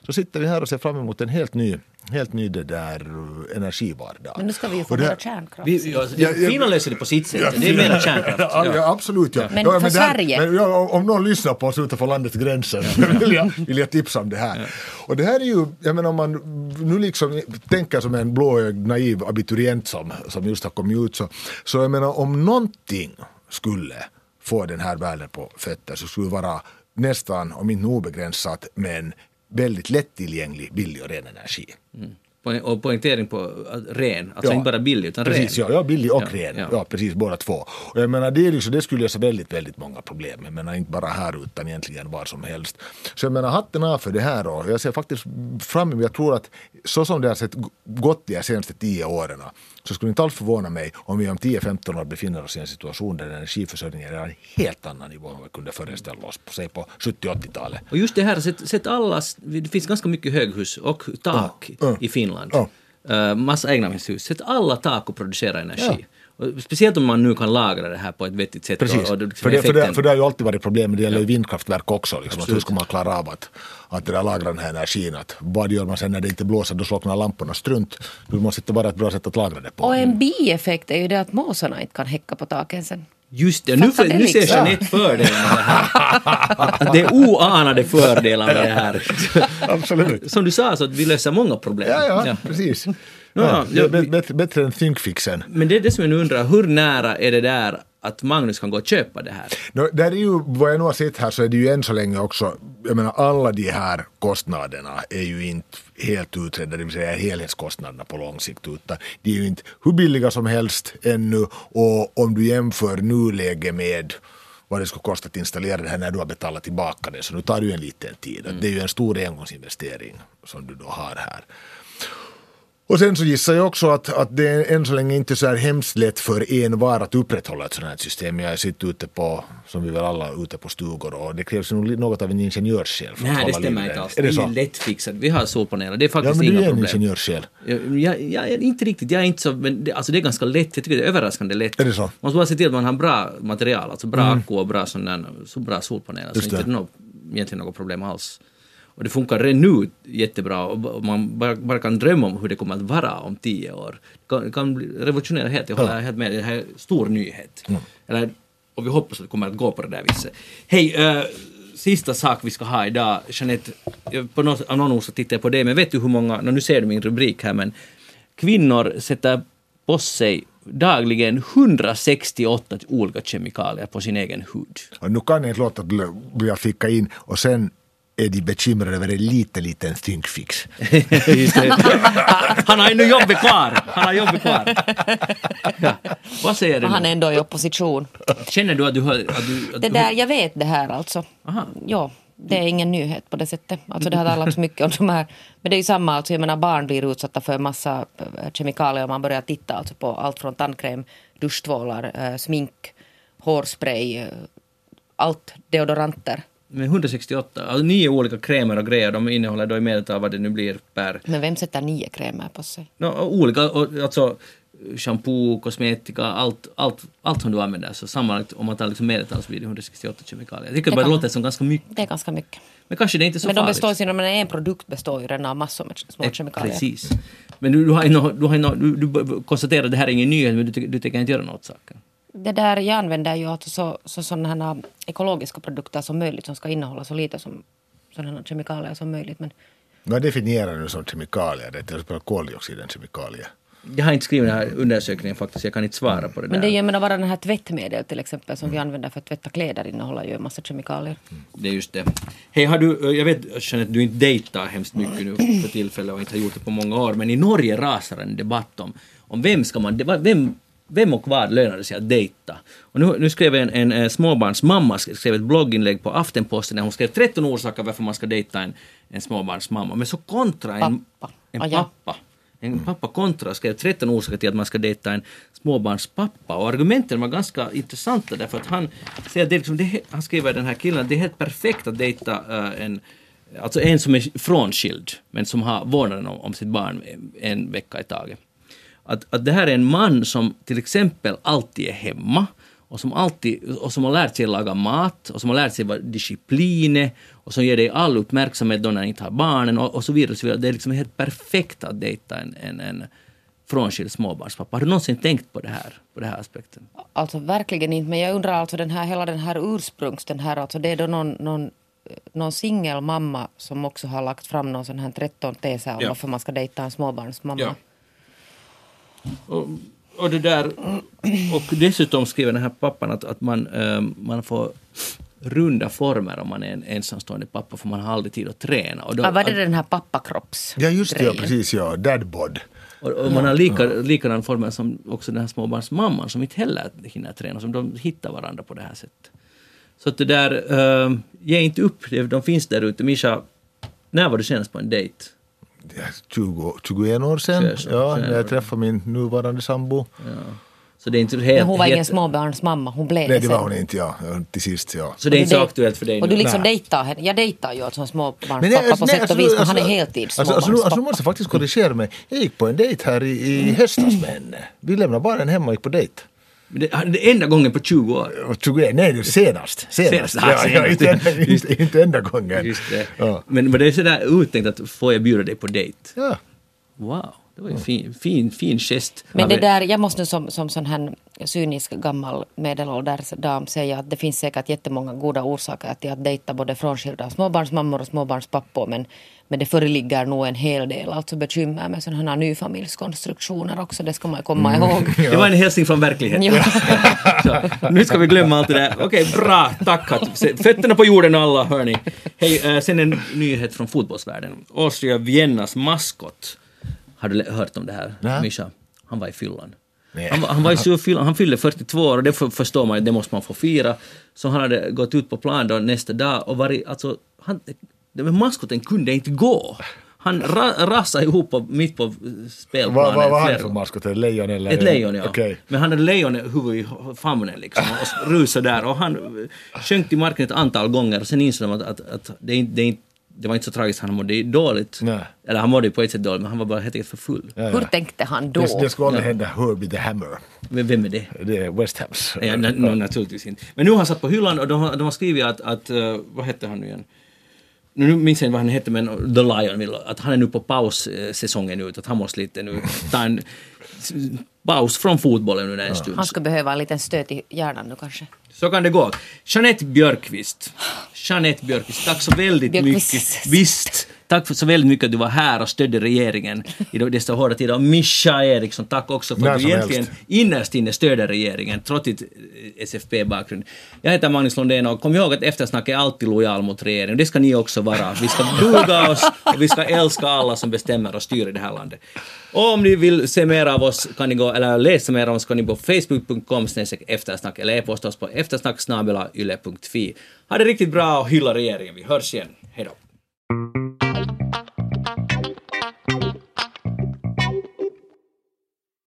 så sitter vi här och ser fram emot en helt ny helt ny det där energivardag. Men nu ska vi ju få mera kärnkraft. Vi, ja, ja, Finland löser det på sitt sätt. det är mera kärnkraft. Ja, ja absolut. Ja. Men för men Sverige? Men, om någon lyssnar på oss utanför landets gränser vill, jag, vill jag tipsa om det här. Och det här är ju, jag menar om man nu liksom tänker som en blåögd naiv abiturient som, som just har kommit ut så, så jag menar om någonting skulle få den här världen på fötter så skulle det vara nästan, om inte obegränsat, men väldigt lättillgänglig, billig och ren energi. Mm. Och poängtering på ren, alltså ja. inte bara billig utan precis, ren. Ja, ja, billig och ja, ren. Ja. ja. precis, båda två. Och jag menar, det, är liksom, det skulle lösa väldigt, väldigt många problem. Jag menar inte bara här utan egentligen var som helst. Så jag menar, hatten av för det här och jag ser faktiskt fram emot, jag tror att så som det har sett gått de senaste tio åren så skulle det inte alls förvåna mig om vi om 10-15 år befinner oss i en situation där energiförsörjningen är en helt annan nivå än vad vi kunde föreställa oss på, säg på 70-80-talet. Och just det här, sätt, sätt alla, det finns ganska mycket höghus och tak ja, i Finland. Ja. Uh, massa egnahemshus. Sätt alla tak och producera energi. Ja. Speciellt om man nu kan lagra det här på ett vettigt sätt. Precis, och, och liksom för, det, för, det, för det har ju alltid varit problem, det gäller ju vindkraftverk också. Liksom, att hur ska man klara av att, att det där lagra den här energin? Att vad gör man sen när det inte blåser? Då slocknar lamporna strunt. Det måste inte vara ett bra sätt att lagra det på. Och en bieffekt är ju det att måsarna inte kan häcka på taken sen. Just det, nu, för, nu ser liksom? Jeanette fördelen med det här. det är oanade fördelar med det här. Absolut. Som du sa, så att vi löser många problem. Ja, ja, ja. precis. Ja, ja, bättre, bättre än thinkfixen. Men det är det som jag nu undrar, hur nära är det där att Magnus kan gå och köpa det här? No, där är ju, vad jag nu har sett här så är det ju än så länge också, jag menar alla de här kostnaderna är ju inte helt utredda, det vill säga helhetskostnaderna på lång sikt, utan de är ju inte hur billiga som helst ännu och om du jämför nuläge med vad det skulle kosta att installera det här när du har betalat tillbaka det, så nu tar det ju en liten tid. Mm. Det är ju en stor engångsinvestering som du då har här. Och sen så gissar jag också att, att det är än så länge inte så här hemskt lätt för en var att upprätthålla ett sådant här system. Jag sitter ute på, som vi väl alla, ute på stugor och det krävs nog något av en ingenjörssjäl. Nej, det stämmer inte alls. Är det, det är så? lättfixat. Vi har solpaneler, det är faktiskt ja, men inga du är en ingenjörssjäl. Ja, ja, inte riktigt, jag är inte så, men det, alltså det är ganska lätt. Jag tycker det är överraskande lätt. Är det så? Man måste bara se till att man har bra material, alltså bra mm. och bra, sån så bra solpaneler. Så inte det är något, egentligen något problem alls. Och det funkar redan nu jättebra och man bara, bara, kan drömma om hur det kommer att vara om tio år. Det kan, kan revolutionera helt, jag håller helt med, det här är en stor nyhet. Mm. Eller, och vi hoppas att det kommer att gå på det där viset. Hej, uh, sista sak vi ska ha idag, Jeanette, på något, av någon orsak tittar jag på det, men vet du hur många, nu ser du min rubrik här, men kvinnor sätter på sig dagligen 168 olika kemikalier på sin egen hud. Och nu kan jag inte låta bli att ficka in och sen är de bekymrade över en liten, liten thinkfix. Han har ännu jobbet kvar. Han har jobbet kvar. Ja. Vad säger du? Han är ändå i opposition. Känner du att du har... Att du, att det där, jag vet det här alltså. Aha. Ja, det är ingen nyhet på det sättet. Alltså det har talats mycket om de här. Men det är ju samma, alltså jag menar barn blir utsatta för en massa eh, kemikalier om man börjar titta alltså på allt från tandkräm, duschtvålar, äh, smink, hårspray, äh, allt deodoranter med 168, alltså nio olika krämer och grejer, de innehåller då i medeltal vad det nu blir per... Men vem sätter nio krämer på sig? No, olika, alltså shampoo, kosmetika, allt, allt, allt som du använder. Så sammanlagt om man tar liksom medeltal så blir det 168 kemikalier. Jag tycker det bara det låter som ganska mycket. Det är ganska mycket. Men kanske det är inte så Men de består ju, men en produkt består ju redan av massor med små eh, kemikalier. Precis. Men du, du, har, du, har, du, du konstaterar att det här är ingen nyhet, men du, du tänker inte göra något åt saken? Det där, jag använder ju alltså så, så sådana ekologiska produkter som möjligt som ska innehålla så lite som sådana kemikalier som möjligt. Men Vad definierar du som kemikalier? Det är till exempel koldioxid en kemikalie. Jag har inte skrivit den här undersökningen faktiskt, jag kan inte svara på det Men där. det jag menar bara den här tvättmedel till exempel som vi använder för att tvätta kläder innehåller ju en massa kemikalier. Det är just det. Hej, har du, jag vet Jeanette, du inte dejtar hemskt mycket nu för tillfället och inte har gjort det på många år, men i Norge rasar en debatt om, om vem ska man, vem, vem och vad lönar det sig att dejta? Och nu, nu skrev en, en, en småbarnsmamma skrev ett blogginlägg på Aftenposten där hon skrev 13 orsaker varför man ska dejta en, en småbarnsmamma. Men så kontra en Pappa. en Ah, ja. pappa. En pappa kontra skrev 13 orsaker till att man ska dejta en småbarnspappa. Och argumenten var ganska intressanta därför att han säger att det liksom, det han skriver den här killen att det är helt perfekt att dejta eh, en Alltså en som är frånskild men som har vårdnaden om, om sitt barn en vecka i taget. Att, att det här är en man som till exempel alltid är hemma och som, alltid, och som har lärt sig laga mat och som har lärt sig vad disciplin är och som ger dig all uppmärksamhet då när han inte har barnen och, och så vidare. Och så vidare. Det är liksom helt perfekt att dejta en, en, en frånskild småbarnspappa. Har du någonsin tänkt på det här, på den här aspekten? Alltså verkligen inte, men jag undrar alltså den här, hela den här ursprungs, den här, alltså det är då någon, någon, någon singelmamma som också har lagt fram någon sån här 13 teser om Ja. varför man ska dejta en småbarnsmamma. Ja. Och, och det där, och dessutom skriver den här pappan att, att man, eh, man får runda former om man är en ensamstående pappa för man har aldrig tid att träna. Och, då, Ah, var det den här pappakropps Ja, just det, ja, precis, ja. Dadbod. och, och man har lika, likadan former som också den här småbarnsmamman som inte heller hinner träna, som de hittar varandra på det här sättet. Så att det där, eh, ge inte upp, Det- de finns där ute. Mischa, när var du senast på en dejt? Ja, 20, 21 år sedan, 21 ja, när jag träffade min nuvarande sambo. Ja. Så det är inte helt... Men hon var ingen helt- småbarnsmamma, hon blev Nej, det var hon inte, ja. Till sist, ja. Så det är Och inte så aktuellt för dig Och nu? du liksom dejtar henne. Jag dejtar ju alltså en småbarnspappa Men nej, på nej, sätt och vis, men han är heltids alltså, alltså, nu- alltså, nu måste jag faktiskt korrigera mig. Jag gick på en dejt här i, i höstas med henne. Vi lämnade barnen hemma och gick på dejt. Det, enda gången på 20 år. Och 21, nej, det senast. Senast. Senast, ja, ah, ja, senast. inte, enda- inte, inte enda gången. Ja. Men var det sådär uttänkt att får jag bjuda dig på dejt? Ja. Wow, det var ju fin, fin, fin gest. Men det där, jag måste som, som sån här cynisk gammal medelålders dam säga att det finns säkert jättemånga goda orsaker till att dejta både frånskilda småbarnsmammor och småbarnspappor men, men det föreligger nog en hel del alltså bekymmer med sådana här nyfamiljskonstruktioner också, det ska man komma ihåg. Det var en hälsning från verkligheten. Ja. Så, nu ska vi glömma allt det där. Okej, bra, tack. Fötterna på jorden alla, hörni. Hej, eh, sen en nyhet från fotbollsvärlden. Austria Viennas maskot. Har du hört om det här, Nej. Mischa? Han var i fyllan. Han, han var i fyllan. Han fyllde 42 år och det för, förstår man det måste man få fira. Så han hade gått ut på plan då nästa dag och varit, alltså, han, med maskoten kunde inte gå. Han ra, rasade ihop på, mitt på spelplanen. Vad var han för maskot? Ett lejon eller? Ett lejon, ja. Okej. Men han hade lejonhuvud i famnen liksom och rusade där och han sjönk till marken ett antal gånger och sen insåg de att, att, att det, är inte, det, är inte, det var inte så tragiskt, han mådde dåligt. Nej. Eller han mådde ju på ett sätt dåligt men han var bara helt enkelt för full. Ja, Hur ja. tänkte han då? Det, det skulle aldrig hända Herbie the Hammer. Men vem är det? Det är West Hams. Ja, na, no, naturligtvis inte. Men nu har han satt på hyllan och de har, de har skrivit att, att eh, vad hette han nu igen? Nu minns jag inte vad han hette men The Lion, att han är nu på paus eh, säsongen ut, att han måste lite nu ta en paus från fotbollen nu en stund. Han ska behöva en liten stöt i hjärnan nu kanske. Så kan det gå. Jeanette Björkqvist. Jeanette Björkqvist, tack så väldigt mycket. Visst. Tack för så väldigt mycket att du var här och stödde regeringen i dessa hårda tider. Och Mischa Eriksson, tack också för att du egentligen helst. innerst inne stöder regeringen, trots ditt eh, SFP-bakgrund. Jag heter Magnus Lundén och kom ihåg att eftersnack är alltid lojal mot regeringen. Det ska ni också vara. Vi ska buga oss och vi ska älska alla som bestämmer och styr i det här landet. Och om ni vill se mer av oss kan ni gå, eller läsa mer om oss kan ni gå på facebook.com eftersnack eller e-posta oss på eftersnacksnabelayle.fi. Ha det riktigt bra och hylla regeringen. Vi hörs igen. Hej då.